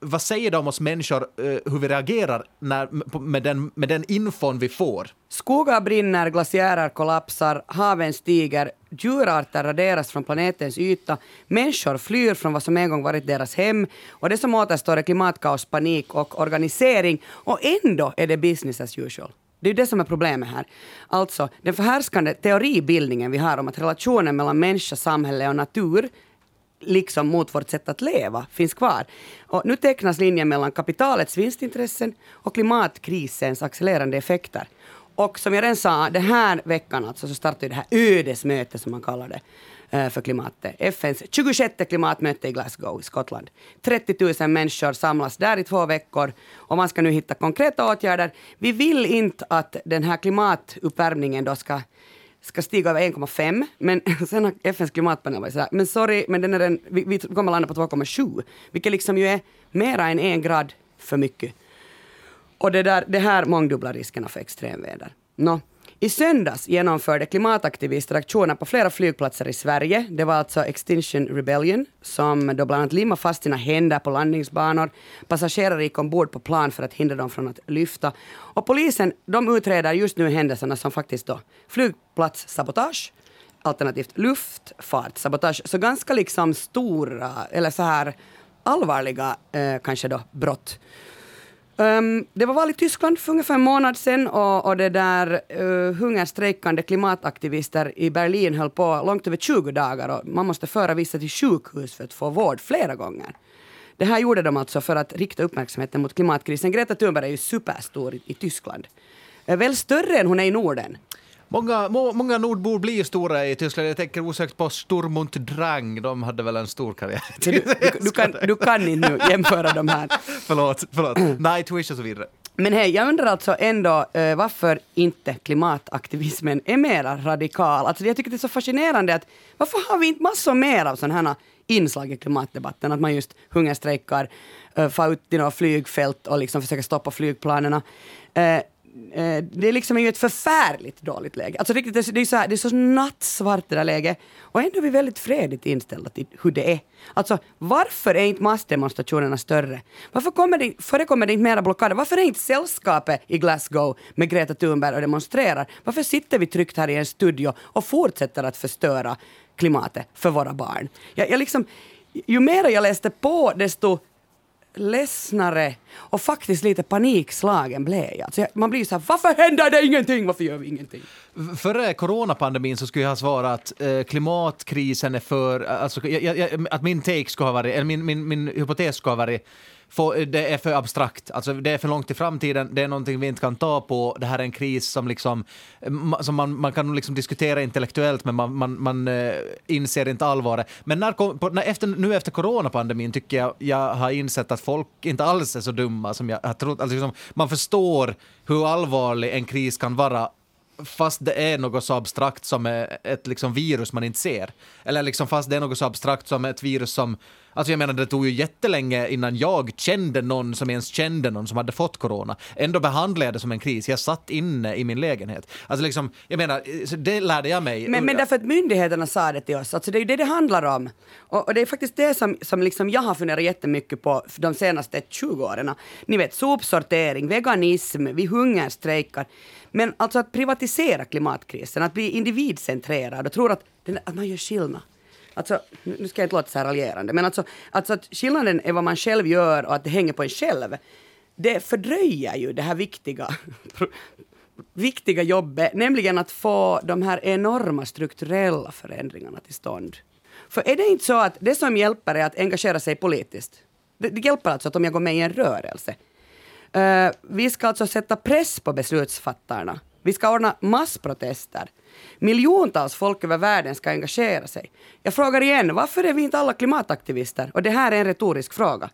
vad säger det om oss människor, eh, hur vi reagerar när, med, den, med den infon vi får? Skogar brinner, glaciärer kollapsar, haven stiger, djurarter raderas från planetens yta, människor flyr från vad som en gång varit deras hem och det som återstår är klimatkaos, panik och organisering och ändå är det business as usual. Det är ju det som är problemet här. Alltså, den förhärskande teoribildningen vi har om att relationen mellan människa, samhälle och natur liksom mot vårt sätt att leva finns kvar. Och nu tecknas linjen mellan kapitalets vinstintressen och klimatkrisens accelererande effekter. Och som jag redan sa, den här veckan alltså så startar det här ödesmötet som man kallar det Eh, för klimatet. FNs 26 klimatmöte i Glasgow i Skottland. 30 000 människor samlas där i två veckor och man ska nu hitta konkreta åtgärder. Vi vill inte att den här klimatuppvärmningen då ska ska stiga över 1,5, men [LAUGHS] sen har FNs klimatpanel varit sådär, men sorry, men den är den, vi, vi kommer landa på 2,7, vilket liksom ju är mera än en grad för mycket. Och det, där, det här mångdubblar riskerna för extremväder. No. I söndags genomförde klimataktivister aktioner på flera flygplatser i Sverige. Det var alltså Extinction Rebellion som då bland annat limmade fast sina händer på landningsbanor. Passagerare gick ombord på plan för att hindra dem från att lyfta. Och polisen de utreder just nu händelserna som faktiskt då flygplatssabotage alternativt luftfartssabotage. Så ganska liksom stora, eller så här allvarliga eh, kanske då brott. Um, det var val i Tyskland för ungefär en månad sedan och, och det där uh, hungerstrejkande klimataktivister i Berlin höll på långt över 20 dagar och man måste föra vissa till sjukhus för att få vård flera gånger. Det här gjorde de alltså för att rikta uppmärksamheten mot klimatkrisen. Greta Thunberg är ju superstor i, i Tyskland. Eh, väl större än hon är i Norden. Många, må, många nordbor blir stora i Tyskland. Jag tänker osökt på Sturm Drang. De hade väl en stor karriär. Du, du, du, kan, du kan inte nu jämföra de här. [LAUGHS] förlåt, förlåt. Nightwish och så vidare. Men hej, jag undrar alltså ändå uh, varför inte klimataktivismen är mera radikal. Alltså jag tycker det är så fascinerande att varför har vi inte massor mer av sådana här inslag i klimatdebatten? Att man just hungerstrejkar, uh, far ut till några flygfält och liksom försöker stoppa flygplanen. Uh, Eh, Eh, det liksom är liksom ju ett förfärligt dåligt läge. Alltså riktigt, det är, så här, det är så nattsvart det där läget. Och ändå är vi väldigt fredligt inställda till hur det är. Alltså varför är inte massdemonstrationerna större? Varför kommer det, förekommer det inte mera blockader? Varför är inte sällskapet i Glasgow med Greta Thunberg och demonstrerar? Varför sitter vi tryggt här i en studio och fortsätter att förstöra klimatet för våra barn? Jag, jag liksom, ju mer jag läste på desto ledsnare och faktiskt lite panikslagen blev jag. Alltså man blir så här, varför händer det ingenting? Varför gör vi ingenting? Före coronapandemin så skulle jag ha svarat att eh, klimatkrisen är för, alltså, jag, jag, att min take skulle ha varit, eller min, min, min hypotes skulle ha varit för, eh, det är för abstrakt, alltså det är för långt i framtiden, det är någonting vi inte kan ta på, det här är en kris som, liksom, eh, som man, man kan liksom diskutera intellektuellt men man, man, man eh, inser inte allvaret. Men när, på, när efter, nu efter coronapandemin tycker jag jag har insett att folk inte alls är så dumma som jag har trott. Alltså liksom, man förstår hur allvarlig en kris kan vara fast det är något så abstrakt som ett liksom virus man inte ser. Eller liksom fast det är något så abstrakt som ett virus som Alltså jag menar, det tog ju jättelänge innan jag kände någon som ens kände någon som hade fått corona. Ändå behandlade jag det som en kris. Jag satt inne i min lägenhet. Alltså liksom, jag menar, det lärde jag mig. Men, men därför att myndigheterna sa det till oss. Alltså det är ju det det handlar om. Och, och det är faktiskt det som, som liksom jag har funderat jättemycket på de senaste 20 åren. Ni vet, sopsortering, veganism, vi hungerstrejkar. Men alltså att privatisera klimatkrisen, att bli individcentrerad och tro att, att man gör skillnad. Alltså, nu ska jag inte låta så här raljerande, men alltså, alltså att skillnaden är vad man själv gör och att det hänger på en själv. Det fördröjer ju det här viktiga, [LAUGHS] viktiga jobbet, nämligen att få de här enorma strukturella förändringarna till stånd. För är det inte så att det som hjälper är att engagera sig politiskt? Det, det hjälper alltså att om jag går med i en rörelse. Uh, vi ska alltså sätta press på beslutsfattarna. Vi ska ordna massprotester. Miljontals folk över världen ska engagera sig. Jag frågar igen, varför är vi inte alla klimataktivister? Och det här är en retorisk fråga.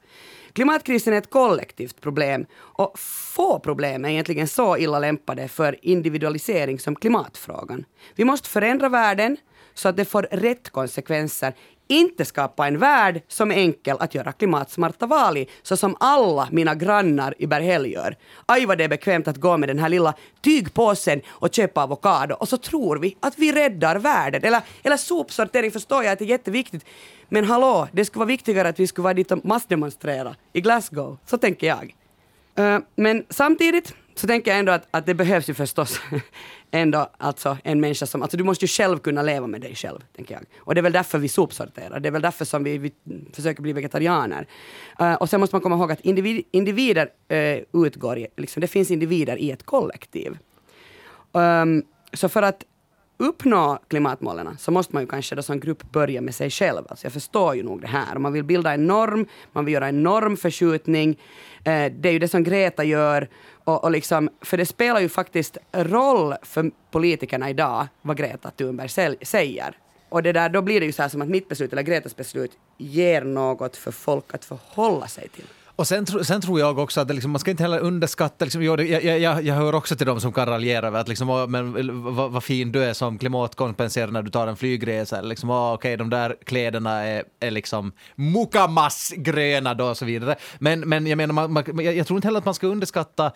Klimatkrisen är ett kollektivt problem och få problem är egentligen så illa lämpade för individualisering som klimatfrågan. Vi måste förändra världen så att det får rätt konsekvenser inte skapa en värld som är enkel att göra klimatsmarta val i, så som alla mina grannar i Berghäll gör. Aj vad det är bekvämt att gå med den här lilla tygpåsen och köpa avokado och så tror vi att vi räddar världen. Eller, eller sopsortering förstår jag att det är jätteviktigt. Men hallå, det skulle vara viktigare att vi skulle vara dit och massdemonstrera i Glasgow. Så tänker jag. Eh, men samtidigt så tänker jag ändå att, att det behövs ju förstås [LAUGHS] ändå alltså en människa som, alltså du måste ju själv kunna leva med dig själv, tänker jag. Och det är väl därför vi sopsorterar, det är väl därför som vi, vi försöker bli vegetarianer. Uh, och sen måste man komma ihåg att individ, individer uh, utgår, liksom, det finns individer i ett kollektiv. Um, så för att uppnå klimatmålen så måste man ju kanske då som grupp börja med sig själv. Alltså jag förstår ju nog det här. Man vill bilda en norm, man vill göra en normförskjutning. Eh, det är ju det som Greta gör. Och, och liksom, för det spelar ju faktiskt roll för politikerna idag vad Greta Thunberg säger. Och det där, då blir det ju så här som att mitt beslut eller Gretas beslut ger något för folk att förhålla sig till. Och sen, tro- sen tror jag också att liksom, man ska inte heller underskatta, liksom, jag, jag, jag, jag hör också till dem som kan raljera över att liksom, åh, men, vad, vad fin du är som klimatkompenserar när du tar en flygresa. Liksom, åh, okej, de där kläderna är, är liksom mukamas-gröna då och så vidare. Men, men jag menar, man, man, jag, jag tror inte heller att man ska underskatta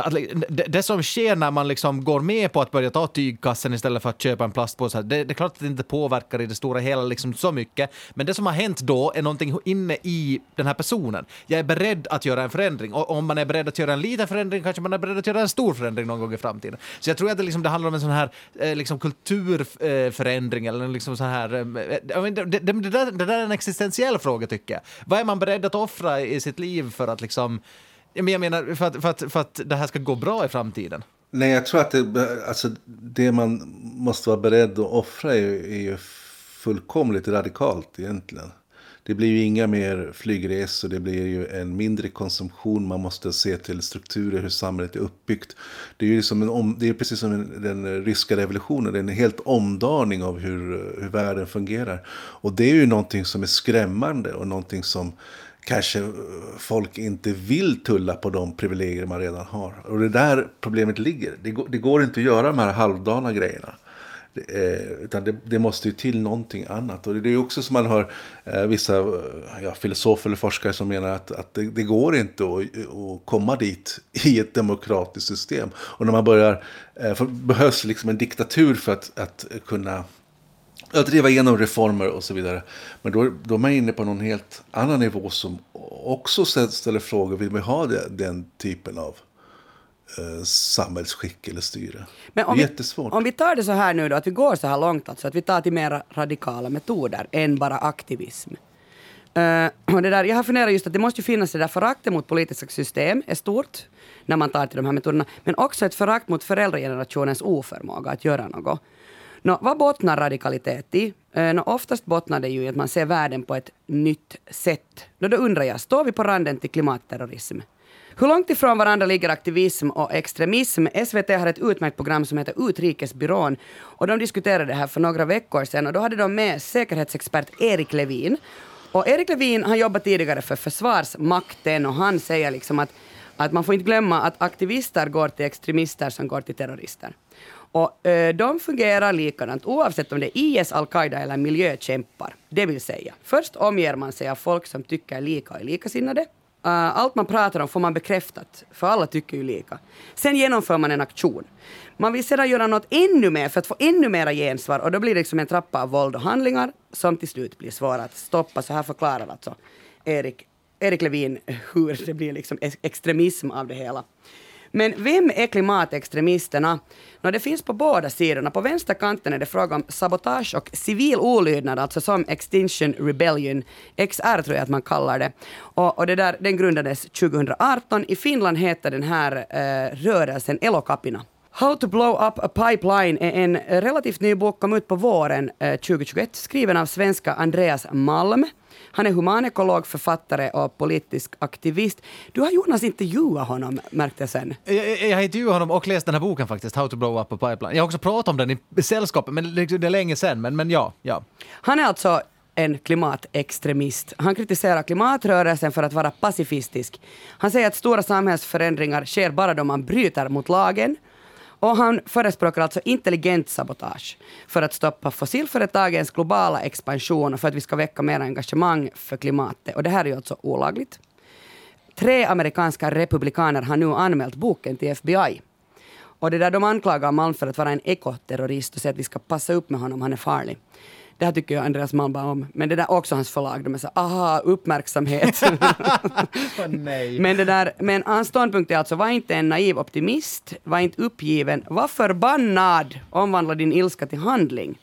att, det, det som sker när man liksom går med på att börja ta tygkassen istället för att köpa en plastpåse, det, det är klart att det inte påverkar i det stora hela liksom så mycket, men det som har hänt då är någonting inne i den här personen. Jag är beredd att göra en förändring och om man är beredd att göra en liten förändring kanske man är beredd att göra en stor förändring någon gång i framtiden. Så jag tror att det, liksom, det handlar om en sån här eh, liksom kulturförändring eh, eller en liksom sån här... eh, det, det, det, där, det där är en existentiell fråga tycker jag. Vad är man beredd att offra i sitt liv för att liksom men jag menar, för att, för, att, för att det här ska gå bra i framtiden. Nej, jag tror att det, alltså, det man måste vara beredd att offra är, är ju fullkomligt radikalt egentligen. Det blir ju inga mer flygresor, det blir ju en mindre konsumtion. Man måste se till strukturer, hur samhället är uppbyggt. Det är ju liksom en det är precis som en- den ryska revolutionen, det är en helt omdaning av hur, hur världen fungerar. Och det är ju någonting som är skrämmande och någonting som kanske folk inte vill tulla på de privilegier man redan har. Och det är där problemet ligger. Det går, det går inte att göra de här halvdana grejerna. Det, eh, utan det, det måste ju till någonting annat. Och det är också som man hör eh, vissa eh, ja, filosofer eller forskare som menar att, att det, det går inte att, att komma dit [LAUGHS] i ett demokratiskt system. Och när man börjar, eh, för, behövs liksom en diktatur för att, att kunna att driva igenom reformer och så vidare. Men då, då är man inne på någon helt annan nivå som också ställer frågor. Vill vi ha det, den typen av eh, samhällsskick eller styre? Men om det är vi, jättesvårt. om vi tar det så här nu då, att vi går så här långt, alltså att vi tar till mer radikala metoder än bara aktivism. Och det där, jag har funderat just att det måste ju finnas det där föraktet mot politiska system är stort när man tar till de här metoderna, men också ett förakt mot föräldragenerationens oförmåga att göra något. No, vad bottnar radikalitet i? Eh, no, oftast bottnar det ju i att man ser världen på ett nytt sätt. No, då undrar jag, står vi på randen till klimatterrorism? Hur långt ifrån varandra ligger aktivism och extremism? SVT har ett utmärkt program som heter Utrikesbyrån och de diskuterade det här för några veckor sedan och då hade de med säkerhetsexpert Erik Levin. Och Erik Levin han jobbat tidigare för Försvarsmakten och han säger liksom att, att man får inte glömma att aktivister går till extremister som går till terrorister. Och eh, de fungerar likadant oavsett om det är IS, al-Qaida eller miljökämpar. Det vill säga, först omger man sig av folk som tycker lika och är likasinnade. Uh, allt man pratar om får man bekräftat, för alla tycker ju lika. Sen genomför man en aktion. Man vill sedan göra något ännu mer för att få ännu mera gensvar och då blir det liksom en trappa av våld och handlingar som till slut blir svåra att stoppa. Så här förklarar alltså Erik, Erik Levin hur det blir liksom extremism av det hela. Men vem är klimatextremisterna? No, det finns på båda sidorna. På vänsterkanten är det fråga om sabotage och civil olydnad, alltså som Extinction Rebellion, XR tror jag att man kallar det. Och, och det där, den grundades 2018. I Finland heter den här eh, rörelsen Elokapina. How to blow up a pipeline är en relativt ny bok, kom ut på våren eh, 2021, skriven av svenska Andreas Malm. Han är humanekolog, författare och politisk aktivist. Du har Jonas intervjuat honom, märkte jag sen. Jag, jag, intervjuat honom och läst den här boken faktiskt, How to blow up a pipeline. Jag har också pratat om den i sällskapet, men det är länge sedan. Men, men ja, ja. Han är alltså en klimatextremist. Han kritiserar klimatrörelsen för att vara pacifistisk. Han säger att stora samhällsförändringar sker bara då man bryter mot lagen. Och han förespråkar alltså intelligent sabotage för att stoppa fossilföretagens globala expansion och för att vi ska väcka mer engagemang för klimatet. Och det här är ju alltså olagligt. Tre amerikanska republikaner har nu anmält boken till FBI. Och det där de anklagar Malm för att vara en ekoterrorist och säger att vi ska passa upp med honom, han är farlig. Det här tycker jag Andreas Malm bara om. Men det där också hans förlag, de är så aha, uppmärksamhet. [LAUGHS] nej. men, det där, men hans ståndpunkt är alltså, var inte en naiv optimist, var inte uppgiven, var förbannad, omvandla din ilska till handling.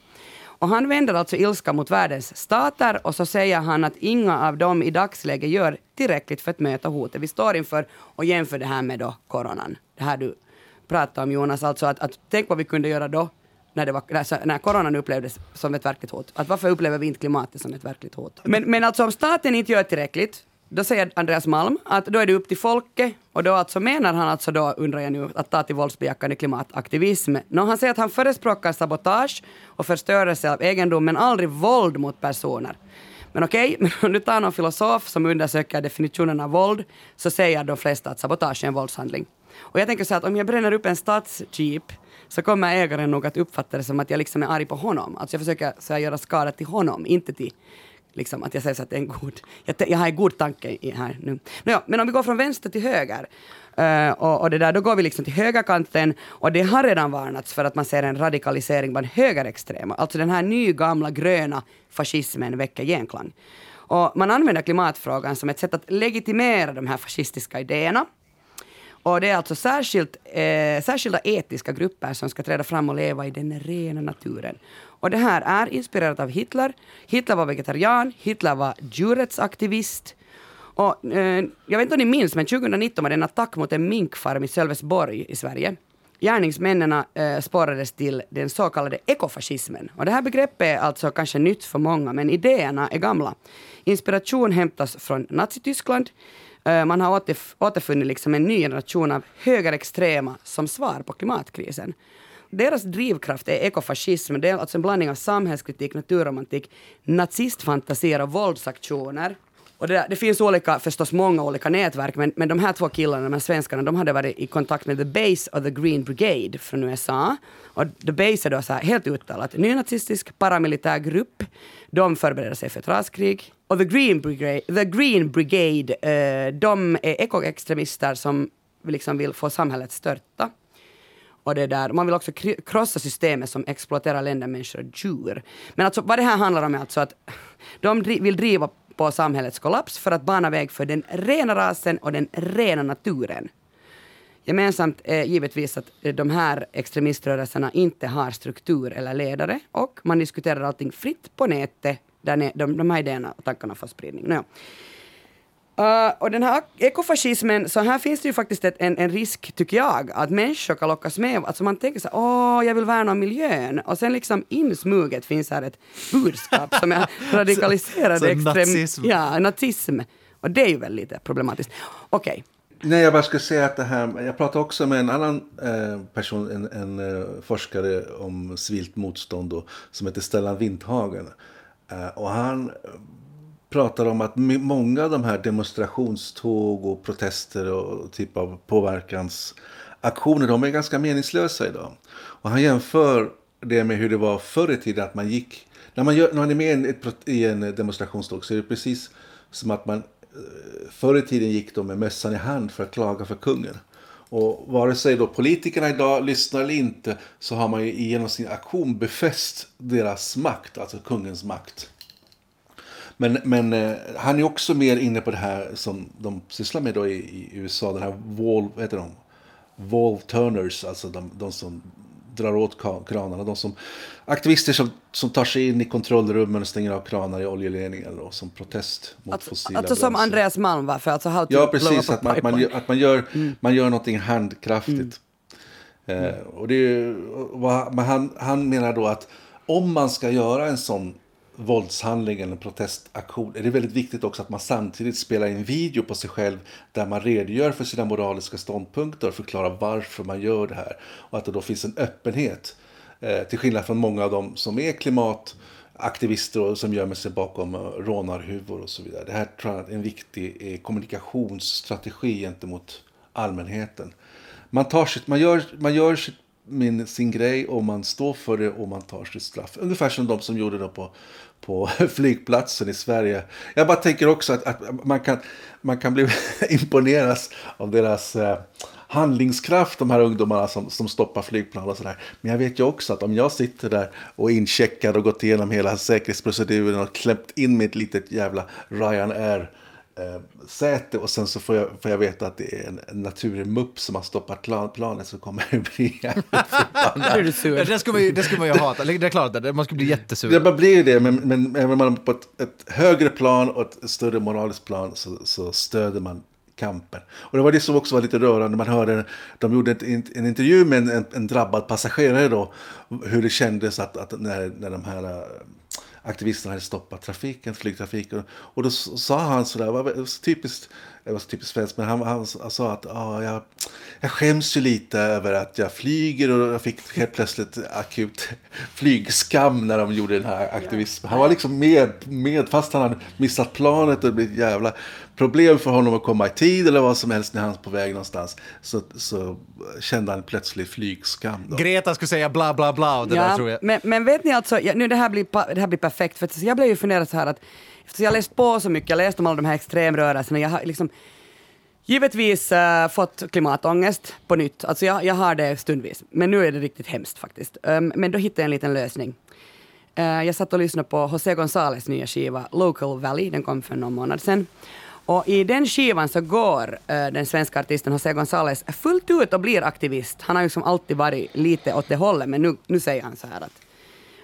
Och han vänder alltså ilska mot världens stater och så säger han att inga av dem i dagsläget gör tillräckligt för att möta hotet vi står inför och jämför det här med då coronan. Det här du pratade om Jonas, alltså att, att tänk vad vi kunde göra då när, det var, när coronan upplevdes som ett verkligt hot. Att varför upplever vi inte klimatet som ett verkligt hot? Men, men alltså om staten inte gör tillräckligt, då säger Andreas Malm att då är det upp till folket och då alltså menar han alltså då, undrar jag nu, att ta till våldsbejakande klimataktivism. Nå, han säger att han förespråkar sabotage och förstörelse av egendom men aldrig våld mot personer. Men okej, [LAUGHS] men om du tar någon filosof som undersöker definitionen av våld så säger de flesta att sabotage är en våldshandling. Och jag tänker så att om jag bränner upp en stadsjeep så kommer ägaren nog att uppfatta det som att jag liksom är arg på honom. Alltså jag försöker så jag göra skada till honom, inte till liksom att jag säger så att det är en god, jag, jag har en god tanke i här nu. Nåja, men om vi går från vänster till höger, uh, och, och, det där, då går vi liksom till högerkanten och det har redan varnats för att man ser en radikalisering bland högerextrema. Alltså den här nygamla gröna fascismen väcker genklang. Och man använder klimatfrågan som ett sätt att legitimera de här fascistiska idéerna. Och det är alltså särskilt, eh, särskilda etiska grupper som ska träda fram och leva i den rena naturen. Och det här är inspirerat av Hitler. Hitler var vegetarian, Hitler var djurrättsaktivist. Och, eh, jag vet inte om ni minns, men 2019 var det en attack mot en minkfarm i Sölvesborg i Sverige. Gärningsmännen eh, spårades till den så kallade ekofascismen. Och det här begreppet är alltså kanske nytt för många, men idéerna är gamla. Inspiration hämtas från Nazityskland. Eh, man har återf återfunnit liksom en ny generation av högerextrema som svar på klimatkrisen deras drivkraft är ekofascism. Det är alltså en blandning av samhällskritik, naturromantik, nazistfantasier och våldsaktioner. Och det, det, finns olika, förstås många olika nätverk, men, men de här två killarna, de här svenskarna, de hade varit i kontakt med The Base of the Green Brigade från USA. Och The Base är då så här, helt uttalat nynazistisk paramilitär grupp. De förbereder sig för ett raskrig. Och The Green Brigade, the Green Brigade eh, de är ekoextremister som liksom vill få samhället störta. Och det där, man vill också krossa systemet som exploaterar länder, människor och djur. Men alltså, vad det här handlar om är alltså att de vill driva på samhällets kollaps för att bana väg för den rena rasen och den rena naturen. Gemensamt är givetvis att eh, de här extremiströrelserna inte har struktur eller ledare och man diskuterar allting fritt på nätet där de, de här idéerna och tankarna får spridning. No. Uh, och den här ekofascismen, så här finns det ju faktiskt ett, en, en risk, tycker jag, att människor kan lockas med. Alltså man tänker så här, åh, jag vill värna om miljön. Och sen liksom insmuget finns här ett budskap som är [LAUGHS] [LAUGHS] radikaliserad så, så extrem... Nazism. Ja, nazism. Och det är ju väl lite problematiskt. Okej. Okay. Nej, jag bara ska säga att det här, jag pratade också med en annan eh, person, en, en eh, forskare om civilt motstånd då, som heter Stellan Windhagen. Eh, och han eh, pratar om att många av de här demonstrationståg och protester och typ av påverkansaktioner, de är ganska meningslösa idag. Och han jämför det med hur det var förr i tiden, att man gick... När man, gör, när man är med i en demonstrationståg så är det precis som att man eh, förr i tiden gick då med mössan i hand för att klaga för kungen. Och vare sig då politikerna idag lyssnar eller inte så har man ju genom sin aktion befäst deras makt, alltså kungens makt. Men, men eh, han är också mer inne på det här som de sysslar med då i, i USA. Den här wall, vad heter de? Wall turners, alltså de, de som drar åt kranarna. De som, aktivister som, som tar sig in i kontrollrummen och stänger av kranar i oljeledningar då, som protest mot alltså, fossila Alltså som Andreas Malm var för alltså how Ja, precis. Att man, att man, att man, gör, mm. man gör någonting handkraftigt. Mm. Eh, och det är, han, han menar då att om man ska göra en sån våldshandling eller en protestaktion är det väldigt viktigt också att man samtidigt spelar in video på sig själv där man redogör för sina moraliska ståndpunkter och förklarar varför man gör det här. Och att det då finns en öppenhet. Eh, till skillnad från många av dem som är klimataktivister och som gömmer sig bakom eh, rånarhuvor och så vidare. Det här tror jag är en viktig eh, kommunikationsstrategi gentemot allmänheten. Man, tar sitt, man, gör, man gör sitt min, sin grej och man står för det och man tar sitt straff. Ungefär som de som gjorde det på, på [LAUGHS] flygplatsen i Sverige. Jag bara tänker också att, att man, kan, man kan bli [LAUGHS] imponeras av deras eh, handlingskraft, de här ungdomarna som, som stoppar flygplan och sådär. Men jag vet ju också att om jag sitter där och incheckar och gått igenom hela säkerhetsproceduren och klämt in mitt litet jävla Ryanair eh, säte och sen så får jag, får jag veta att det är en, en naturlig mupp som har stoppat planet så kommer det bli [LAUGHS] jävligt förbannad. det, skulle man ju, det skulle man ju hata, det är klart att man skulle bli jättesur. Det bara blir ju det, men, men även man på ett, ett, högre plan och ett större moraliskt plan så, så stöder man kampen. Och det var det som också var lite rörande. Man hörde, de gjorde en, en intervju med en, en, drabbad passagerare då. Hur det kändes att, att när, när de här äh, aktivisterna hade stoppat trafiken, flygtrafiken. Och då sa han sådär, det var typiskt, det var typiskt svenskt, men han, han, han sa att ah, jag, jag skäms ju lite över att jag flyger och jag fick helt plötsligt akut flygskam när de gjorde den här aktivismen. Han var liksom med, med fast han hade missat planet och det blev jävla problem för honom att komma i tid eller vad som helst när han var på väg någonstans. Så, så kände han plötsligt flygskam. Då. Greta skulle säga bla bla bla och det ja, där tror jag. Men, men vet ni alltså, nu det här, blir, det här blir perfekt, för jag blev ju funderad så här att eftersom jag läst på så mycket, jag läst om alla de här extremrörelserna, jag har liksom givetvis äh, fått klimatångest på nytt. Alltså jag, jag har det stundvis, men nu är det riktigt hemskt faktiskt. Um, men då hittade jag en liten lösning. Uh, jag satt och lyssnade på José González nya skiva Local Valley, den kom för någon månad sedan. Och i den skivan så går uh, den svenska artisten José González fullt ut och blir aktivist. Han har ju som alltid varit lite åt det hållet, men nu, nu säger han så här att,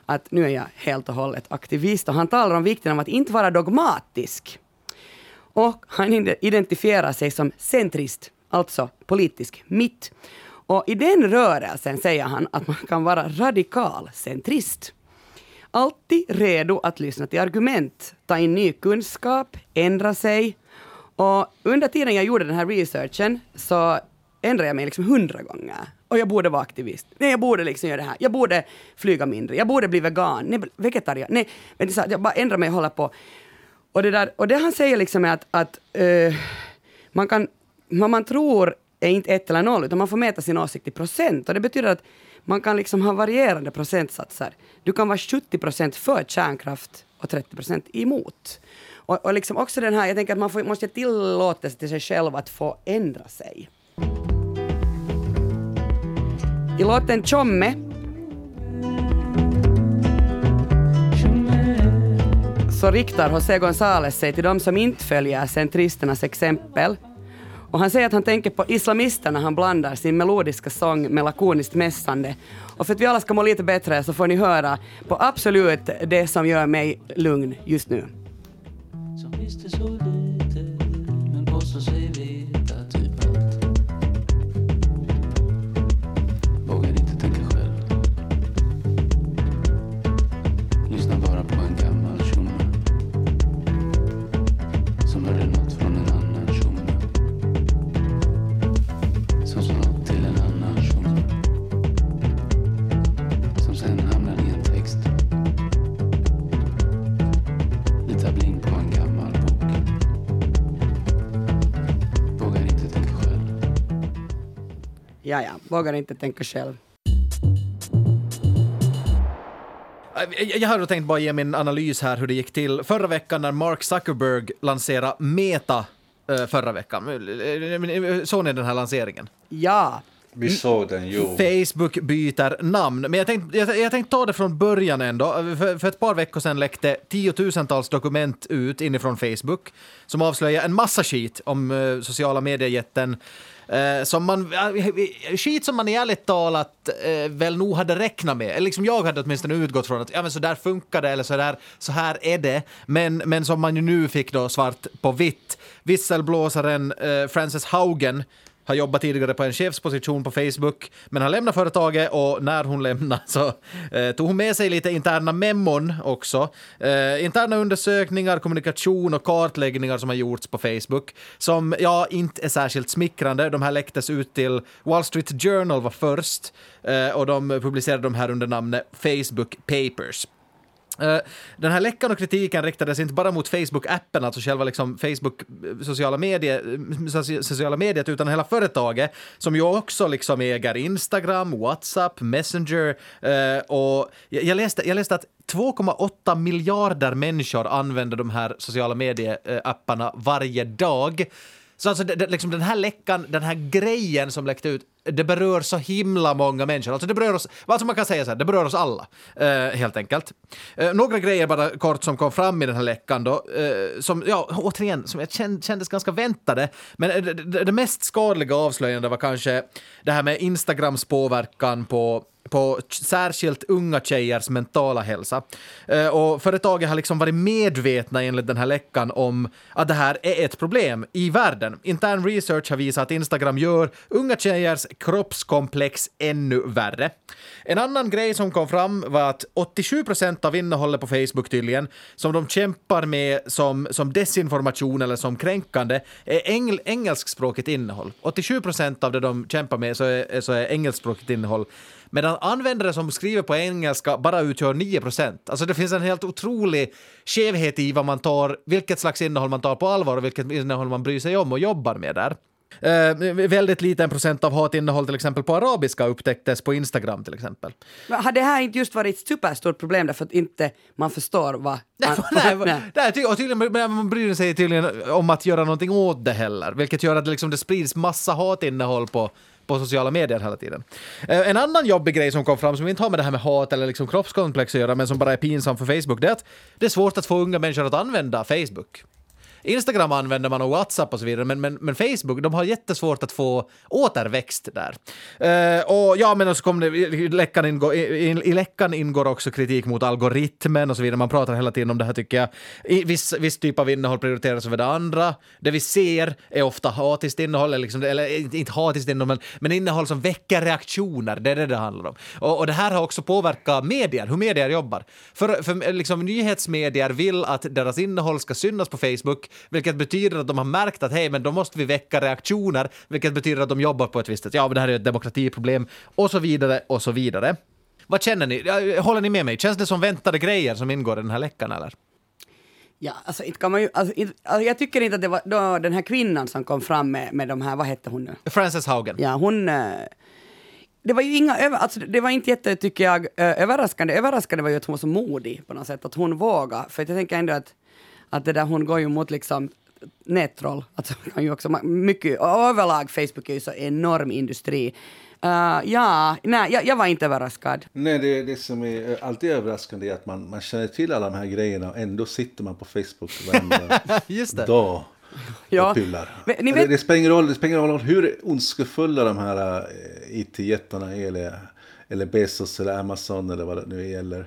att nu är jag helt och hållet aktivist. Och han talar om vikten av att inte vara dogmatisk. Och han identifierar sig som centrist, alltså politisk mitt. Och i den rörelsen säger han att man kan vara radikal centrist. Alltid redo att lyssna till argument, ta in ny kunskap, ändra sig. Och under tiden jag gjorde den här researchen så ändrade jag mig liksom hundra gånger. Och jag borde vara aktivist. Nej, jag borde liksom göra det här. Jag borde flyga mindre. Jag borde bli vegan. Nej, vegetarian. Nej, men så, jag bara ändrar mig och håller på. Och det, där, och det han säger liksom är att, att uh, man kan, vad man tror är inte ett eller noll, utan man får mäta sin åsikt i procent. Och det betyder att man kan liksom ha varierande procentsatser. Du kan vara 70 procent för kärnkraft och 30 procent emot. Och, och liksom också den här, jag tänker att man får, måste tillåta sig till sig själv att få ändra sig. I låten Tjomme så riktar José González sig till de som inte följer centristernas exempel. Och han säger att han tänker på islamisterna när han blandar sin melodiska sång med lakoniskt mässande. Och för att vi alla ska må lite bättre så får ni höra på absolut det som gör mig lugn just nu. Ja, ja, vågar inte tänka själv. Jag har tänkt bara ge min analys här hur det gick till förra veckan när Mark Zuckerberg lanserade Meta eh, förra veckan. Såg ni den här lanseringen? Ja. Vi såg den, jo. Facebook byter namn. Men jag tänkte, jag, jag tänkte ta det från början ändå. För, för ett par veckor sedan läckte tiotusentals dokument ut inifrån Facebook som avslöjar en massa skit om uh, sociala mediejätten Eh, som man, skit som man ärligt talat eh, väl nog hade räknat med. Eller liksom jag hade åtminstone utgått från att ja, men så där funkar det eller så, där, så här är det. Men, men som man ju nu fick då svart på vitt. Visselblåsaren Frances Haugen har jobbat tidigare på en chefsposition på Facebook, men har lämnat företaget och när hon lämnade så eh, tog hon med sig lite interna memon också. Eh, interna undersökningar, kommunikation och kartläggningar som har gjorts på Facebook, som ja, inte är särskilt smickrande. De här läcktes ut till Wall Street Journal var först eh, och de publicerade de här under namnet Facebook Papers. Eh, den här läckan och kritiken riktades inte bara mot Facebook-appen, alltså själva liksom Facebook eh, sociala, medie, eh, sociala mediet, utan hela företaget som ju också liksom äger Instagram, WhatsApp, Messenger och jag läste, jag läste att 2,8 miljarder människor använder de här sociala medieapparna varje dag. Så alltså det, liksom den här läckan, den här grejen som läckte ut, det berör så himla många människor. Alltså det berör oss, alltså man kan säga så här, det berör oss alla, eh, helt enkelt. Eh, några grejer bara kort som kom fram i den här läckan då, eh, som, ja, återigen, som jag känd, kändes ganska väntade, men eh, det, det, det mest skadliga avslöjandet var kanske det här med Instagrams påverkan på på särskilt unga tjejers mentala hälsa. Eh, och företaget har liksom varit medvetna enligt den här läckan om att det här är ett problem i världen. Intern research har visat att Instagram gör unga tjejers kroppskomplex ännu värre. En annan grej som kom fram var att 87 procent av innehållet på Facebook tydligen, som de kämpar med som, som desinformation eller som kränkande, är engl engelskspråkigt innehåll. 87 procent av det de kämpar med så är, så är engelskspråkigt innehåll. Medan användare som skriver på engelska bara utgör 9 procent. Alltså det finns en helt otrolig skevhet i vad man tar, vilket slags innehåll man tar på allvar och vilket innehåll man bryr sig om och jobbar med där. Uh, väldigt liten procent av hatinnehåll till exempel på arabiska upptäcktes på Instagram till exempel. Men har det här inte just varit ett superstort problem därför att inte man förstår vad... [LAUGHS] nej, nej. nej ty och tydligen, man bryr sig tydligen om att göra någonting åt det heller, vilket gör att det, liksom, det sprids massa hatinnehåll på på sociala medier hela tiden. Eh, en annan jobbig grej som kom fram som inte har med det här med hat eller liksom kroppskomplex att göra men som bara är pinsam för Facebook det är att det är svårt att få unga människor att använda Facebook. Instagram använder man och WhatsApp och så vidare, men, men, men Facebook, de har jättesvårt att få återväxt där. Uh, och ja, men så kom det, i läckan, ingår, i, i, läckan ingår också kritik mot algoritmen och så vidare. Man pratar hela tiden om det här tycker jag. I, viss, viss typ av innehåll prioriteras över det andra. Det vi ser är ofta hatiskt innehåll, eller, liksom, eller eh, inte hatiskt innehåll, men, men innehåll som väcker reaktioner. Det är det det handlar om. Och, och det här har också påverkat medier, hur medier jobbar. För, för liksom, nyhetsmedier vill att deras innehåll ska synas på Facebook vilket betyder att de har märkt att hej, men då måste vi väcka reaktioner, vilket betyder att de jobbar på ett visst sätt. Ja, men det här är ett demokratiproblem och så vidare och så vidare. Vad känner ni? Håller ni med mig? Känns det som väntade grejer som ingår i den här läckan eller? Ja, alltså inte kan man ju, alltså, inte, alltså, jag tycker inte att det var då, den här kvinnan som kom fram med, med de här, vad hette hon nu? Frances Haugen. Ja, hon... Eh, det var ju inga, alltså, det var inte jätte, tycker jag, överraskande. Överraskande var ju att hon var så modig på något sätt, att hon vågade. För jag tänker ändå att att det där, hon går ju mot liksom nättroll. Alltså, kan ju också, mycket, överlag Facebook är ju så enorm industri. Uh, ja, nej, jag, jag, var inte överraskad. Nej, det, det som är alltid överraskande är att man, man känner till alla de här grejerna och ändå sitter man på Facebook varenda [LAUGHS] Just det. dag ja. och pillar. Ni vet... det, det, spelar ingen roll, det spelar ingen roll hur ondskefulla de här uh, IT-jättarna är eller, eller Bezos eller Amazon eller vad det nu gäller.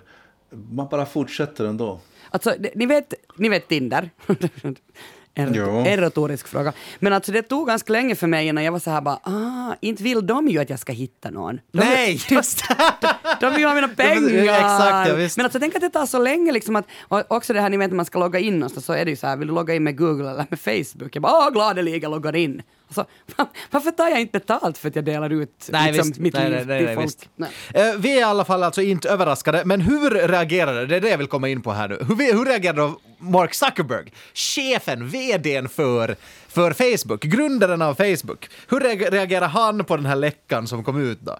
Man bara fortsätter ändå. Alltså, ni vet, ni vet Tinder? [LAUGHS] En, en retorisk fråga. Men alltså det tog ganska länge för mig innan jag var så här bara, ah, inte vill de ju att jag ska hitta någon. De, Nej, just [LAUGHS] de, de vill ha mina pengar! Exakt, ja, visst. Men alltså tänk att det tar så länge liksom att, och också det här ni vet när man ska logga in någonstans så är det ju så här, vill du logga in med Google eller med Facebook? Jag bara, åh gladeligen loggar in. Alltså, varför tar jag inte betalt för att jag delar ut nej, liksom, visst, mitt nej, liv nej, till folk? Uh, vi är i alla fall alltså inte överraskade, men hur reagerade, det är det jag vill komma in på här nu, hur, hur reagerade Mark Zuckerberg, chefen, vdn för, för Facebook, grundaren av Facebook, hur reagerar han på den här läckan som kom ut då?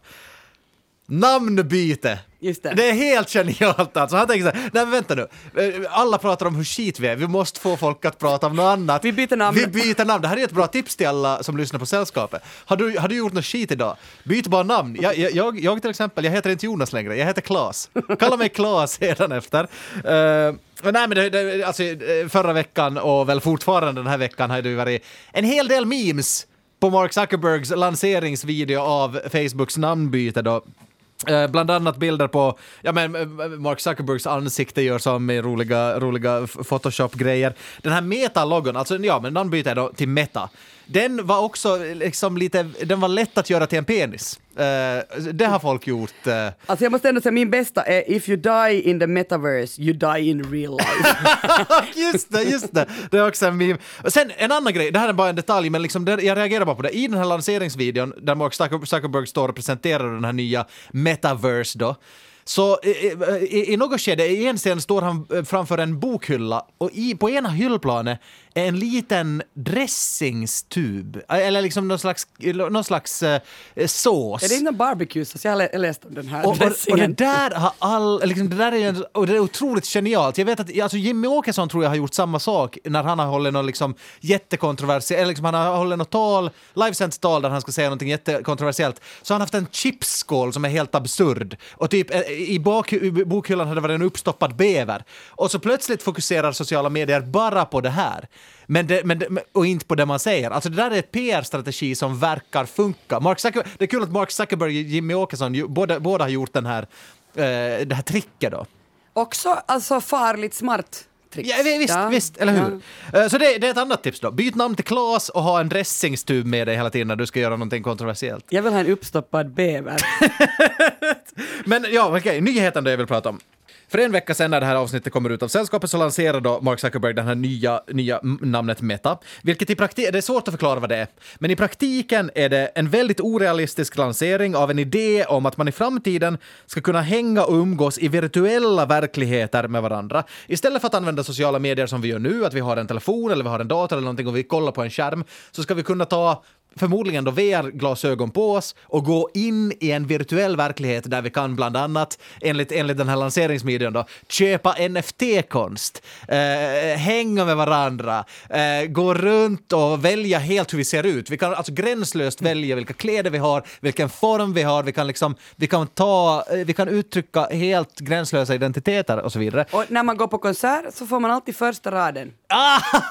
Namnbyte! Just det. det är helt genialt alltså. Han tänker så här, nej men vänta nu. Eh, alla pratar om hur skit vi är, vi måste få folk att prata om något annat. Vi byter namn. Vi byter namn. Det här är ett bra tips till alla som lyssnar på Sällskapet. Har du, har du gjort något skit idag? Byt bara namn. Jag, jag, jag till exempel, jag heter inte Jonas längre, jag heter Klas. Kalla mig Klas efter. Uh, nej men det, det, alltså, eh, förra veckan och väl fortfarande den här veckan har det varit en hel del memes på Mark Zuckerbergs lanseringsvideo av Facebooks namnbyte då. Eh, bland annat bilder på, ja men eh, Mark Zuckerbergs ansikte gör som med roliga, roliga Photoshop-grejer. Den här Meta-loggon, alltså ja men namnbytet då till Meta. Den var också liksom lite, den var lätt att göra till en penis. Uh, det har folk gjort. Uh. Alltså jag måste ändå säga min bästa är If you die in the metaverse, you die in real life. [LAUGHS] just det, just det. Det är också en meme. Sen en annan grej, det här är bara en detalj, men liksom det, jag reagerar bara på det. I den här lanseringsvideon där Mark Zuckerberg står och presenterar den här nya metaverse då, Så i, i, i något skede, i en scen står han eh, framför en bokhylla och i, på ena hyllplanet en liten dressingstub, eller liksom någon slags, någon slags eh, sås. Är det inte någon barbecuesås? Jag har lä- läst om den här Och, och, och det dressingen. där har all, liksom, det där är, en- och det är otroligt genialt. Jag vet att alltså Jimmy Åkesson tror jag har gjort samma sak när han har hållit någon liksom jättekontroversiellt, eller liksom han har hållit något tal, livesänt tal där han ska säga någonting jättekontroversiellt, så har han haft en chipsskål som är helt absurd. Och typ eh, i, bak, i bokhyllan hade det varit en uppstoppad bever. Och så plötsligt fokuserar sociala medier bara på det här. Men det, men det, och inte på det man säger. Alltså det där är ett PR-strategi som verkar funka. Mark Zucker, det är kul att Mark Zuckerberg och Jimmy Åkesson båda, båda har gjort den här, eh, det här tricket då. Också alltså farligt smart tricks. Ja, vi- visst, Ja, visst, eller hur? ja. Eh, Så det, det är ett annat tips då. Byt namn till Klas och ha en dressingstub med dig hela tiden när du ska göra någonting kontroversiellt. Jag vill ha en uppstoppad bäver. [LAUGHS] Men ja, okej, nyheten då jag vill prata om. För en vecka sedan när det här avsnittet kommer ut av Sällskapet så lanserar då Mark Zuckerberg det här nya, nya namnet Meta, vilket i praktiken, det är svårt att förklara vad det är, men i praktiken är det en väldigt orealistisk lansering av en idé om att man i framtiden ska kunna hänga och umgås i virtuella verkligheter med varandra. Istället för att använda sociala medier som vi gör nu, att vi har en telefon eller vi har en dator eller någonting och vi kollar på en skärm, så ska vi kunna ta förmodligen då VR-glasögon på oss och gå in i en virtuell verklighet där vi kan bland annat, enligt, enligt den här lanseringsvideon då, köpa NFT-konst, eh, hänga med varandra, eh, gå runt och välja helt hur vi ser ut. Vi kan alltså gränslöst välja vilka kläder vi har, vilken form vi har, vi kan liksom, vi kan ta, eh, vi kan uttrycka helt gränslösa identiteter och så vidare. Och när man går på konsert så får man alltid första raden. [LAUGHS]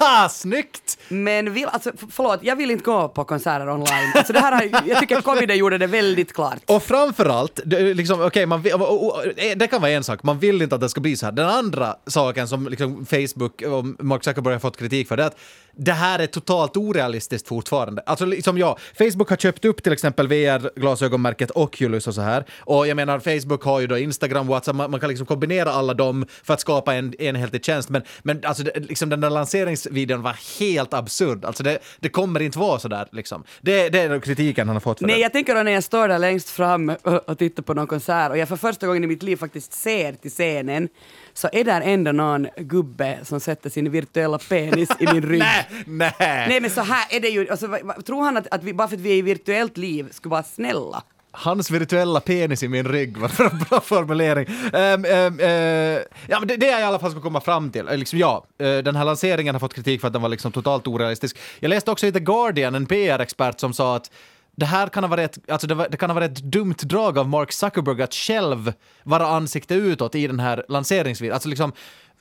Ah, snyggt! Men vill, alltså, förlåt, jag vill inte gå på konserter online. Alltså det här har, jag tycker covid gjorde det väldigt klart. Och framförallt, det, liksom, okay, man, vill- eh, det kan vara en sak, man vill inte att det ska bli så här. Den andra saken som liksom Facebook och Mark Zuckerberg har fått kritik för det är att det här är totalt orealistiskt fortfarande. Alltså liksom ja, Facebook har köpt upp till exempel VR-glasögonmärket Oculus och så här. Och jag menar, Facebook har ju då Instagram, WhatsApp, man, man kan liksom kombinera alla dem för att skapa en enhetlig tjänst. Men, men alltså det, liksom den där lanseringsvideon var helt absurd. Alltså det, det kommer inte vara så där liksom. Det, det är kritiken han har fått för Nej, det. jag tänker då när jag står där längst fram och, och tittar på någon konsert och jag för första gången i mitt liv faktiskt ser till scenen så är där ändå någon gubbe som sätter sin virtuella penis i min [LAUGHS] rygg. Nej, nej. Nej men så här är det ju, alltså, tror han att, att vi bara för att vi är i virtuellt liv skulle vara snälla? Hans virtuella penis i min rygg var en bra formulering. Um, um, uh, ja, men det, det jag i alla fall ska komma fram till, eh, liksom, ja, eh, den här lanseringen har fått kritik för att den var liksom totalt orealistisk. Jag läste också i The Guardian, en PR-expert som sa att det här kan ha varit ett, alltså det, var, det kan ha varit ett dumt drag av Mark Zuckerberg att själv vara ansikte utåt i den här lanseringsvideon. Alltså liksom,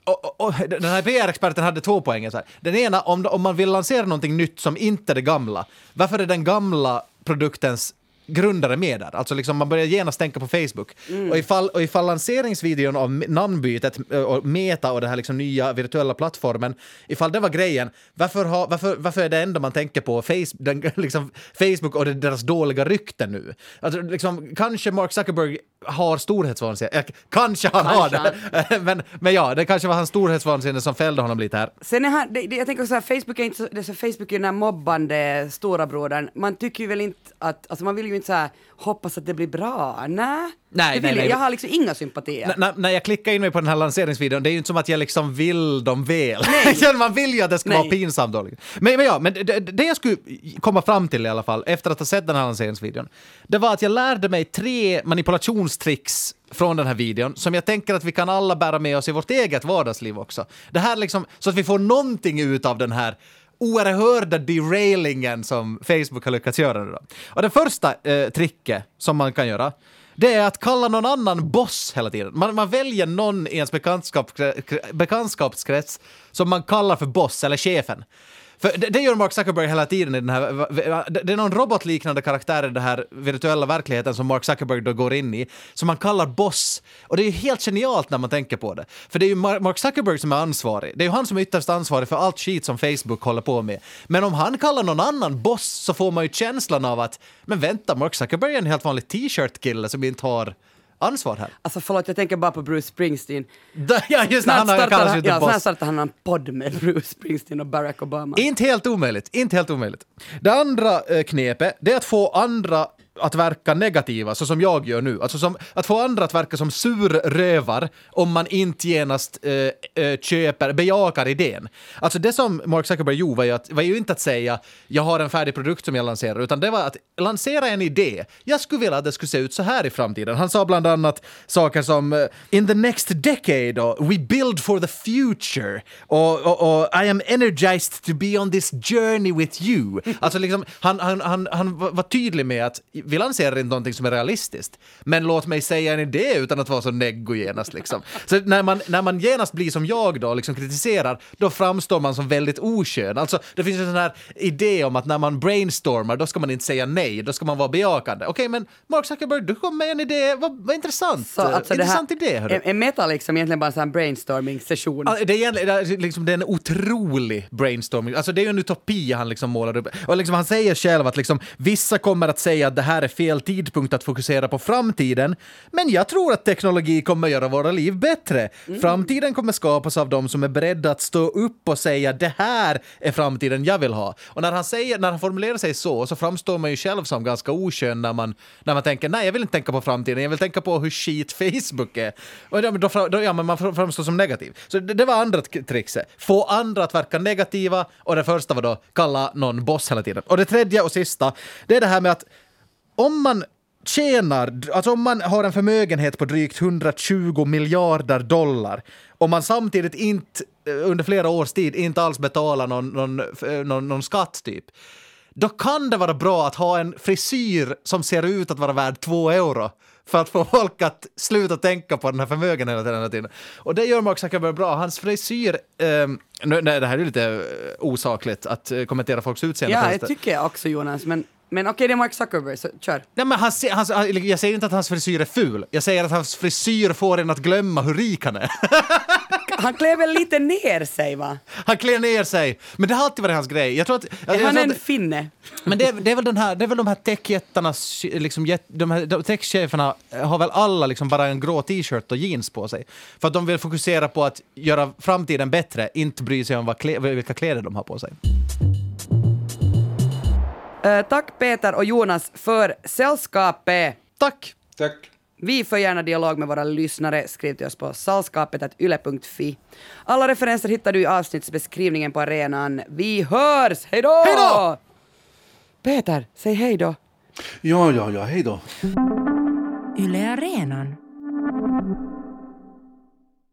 och, och, och, den här PR-experten hade två poänger. Så här. Den ena, om, om man vill lansera någonting nytt som inte är det gamla, varför är den gamla produktens grundare med där. Alltså liksom man börjar genast tänka på Facebook. Och, ifall, och ifall lanseringsvideon av namnbytet eh, och Meta och den här liksom nya virtuella plattformen, ifall det var grejen, varför, ha, varför, varför är det enda man tänker på face, den, [LAUGHS] liksom Facebook och deras dåliga rykte nu? Alltså liksom, kanske Mark Zuckerberg har storhetsvansinne, Eh, kanske han har Kanske det, men, men ja, det kanske var hans storhetsvansinne som fällde honom lite här. Sen är han, det, jag tänker så här, Facebook är inte så, det är så Facebook är den här mobbande stora brodern. Man tycker ju väl inte att, alltså man vill ju inte så här hoppas att det blir bra. Nej, Nej, nej, jag. nej. jag har liksom inga sympatier. N- när- jag klickar in mig på den här lanseringsvideon, det är ju inte som att jag liksom vill dem väl. Nej. [LAUGHS] Man vill ju att det ska Nej. vara pinsamt då. Men, men ja, men det, det- jag skulle komma fram till i alla fall, efter att ha sett den här lanseringsvideon, det var att jag lärde mig tre manipulationstricks från den här videon som jag tänker att vi kan alla bära med oss i vårt eget vardagsliv också. Det här liksom, så att vi får någonting ut av den här oerhörda derailingen som Facebook har lyckats göra nu då. Och det första eh, tricket som man kan göra, det är att kalla någon annan boss hela tiden. Man, man väljer någon i ens bekantskap, bekantskapskrets som man kallar för boss eller chefen. För det, det gör Mark Zuckerberg hela tiden i den här... Det är någon robotliknande karaktär i den här virtuella verkligheten som Mark Zuckerberg då går in i, som man kallar boss. Och det är ju helt genialt när man tänker på det. För det är ju Mark Zuckerberg som är ansvarig. Det är ju han som är ytterst ansvarig för allt skit som Facebook håller på med. Men om han kallar någon annan boss så får man ju känslan av att, men vänta, Mark Zuckerberg är en helt vanlig t-shirt-kille som inte har ansvar här. Alltså förlåt, jag tänker bara på Bruce Springsteen. Ja, just det, han har kallas ju ja, snart startar han en podd med Bruce Springsteen och Barack Obama. Inte helt omöjligt, inte helt omöjligt. Det andra eh, knepet, det är att få andra att verka negativa, så som jag gör nu. Alltså som, att få andra att verka som surrövar om man inte genast eh, eh, köper, bejakar idén. Alltså det som Mark Zuckerberg gjorde var ju, att, var ju inte att säga jag har en färdig produkt som jag lanserar, utan det var att lansera en idé. Jag skulle vilja att det skulle se ut så här i framtiden. Han sa bland annat saker som eh, “In the next decade” och “We build for the future” och, och, och “I am energized to be on this journey with you”. Alltså liksom, han, han, han, han var tydlig med att vi lanserar inte någonting som är realistiskt, men låt mig säga en idé utan att vara så neggo genast. Liksom. Så när man, när man genast blir som jag då, liksom kritiserar, då framstår man som väldigt oskön. Alltså, det finns en sån här idé om att när man brainstormar, då ska man inte säga nej, då ska man vara bejakande. Okej, men Mark Zuckerberg, du kom med en idé, vad, vad intressant. Så alltså det här, intressant idé. hörru. är, är meta liksom egentligen bara en brainstorming-session? Ja, Det är, det är, liksom, det är en otrolig brainstorming. Alltså, det är ju en utopi han liksom målar upp. Och liksom, han säger själv att liksom, vissa kommer att säga att det här är fel tidpunkt att fokusera på framtiden, men jag tror att teknologi kommer göra våra liv bättre. Framtiden kommer skapas av de som är beredda att stå upp och säga det här är framtiden jag vill ha. Och när han, säger, när han formulerar sig så, så framstår man ju själv som ganska oskön när man, när man tänker nej, jag vill inte tänka på framtiden, jag vill tänka på hur skit Facebook är. Och då, då, då, ja, men man framstår som negativ. Så det, det var andra trickset. Få andra att verka negativa och det första var då kalla någon boss hela tiden. Och det tredje och sista, det är det här med att om man tjänar, alltså om man har en förmögenhet på drygt 120 miljarder dollar och man samtidigt inte eh, under flera års tid inte alls betalar någon, någon, eh, någon, någon skatt typ, då kan det vara bra att ha en frisyr som ser ut att vara värd två euro för att få folk att sluta tänka på den här förmögenheten hela tiden. Och det gör Mark Zuckerberg bra. Hans frisyr, nu, nej, det här är lite eh, osakligt att eh, kommentera folks utseende. Ja, det tycker jag också Jonas, men, men okej det är Mark Zuckerberg, så kör. Nej, men han, ser- han, han- jag säger inte att hans frisyr är ful. Jag säger att hans frisyr får en att glömma hur rik han är. [LAUGHS] Han klär väl lite ner sig va? Han klär ner sig. Men det har alltid varit hans grej. Jag tror att... Jag, jag Han är en finne. men det är, det är väl den här, det är väl de här techjättarnas, liksom, de här de techcheferna har väl alla liksom bara en grå t-shirt och jeans på sig. För att de vill fokusera på att göra framtiden bättre, inte bry sig om vad vilka kläder de har på sig. Eh, tack Peter och Jonas för sällskapet. Tack! Tack. Vi för gärna dialog med våra lyssnare. Skriv till oss på sällskapet.yle.fi. Alla referenser hittar du i avsnittsbeskrivningen på arenan. Vi hörs! Hej då! Hej då! Peter, säg hej då. Ja, ja, ja, hej då. Yle Areenan.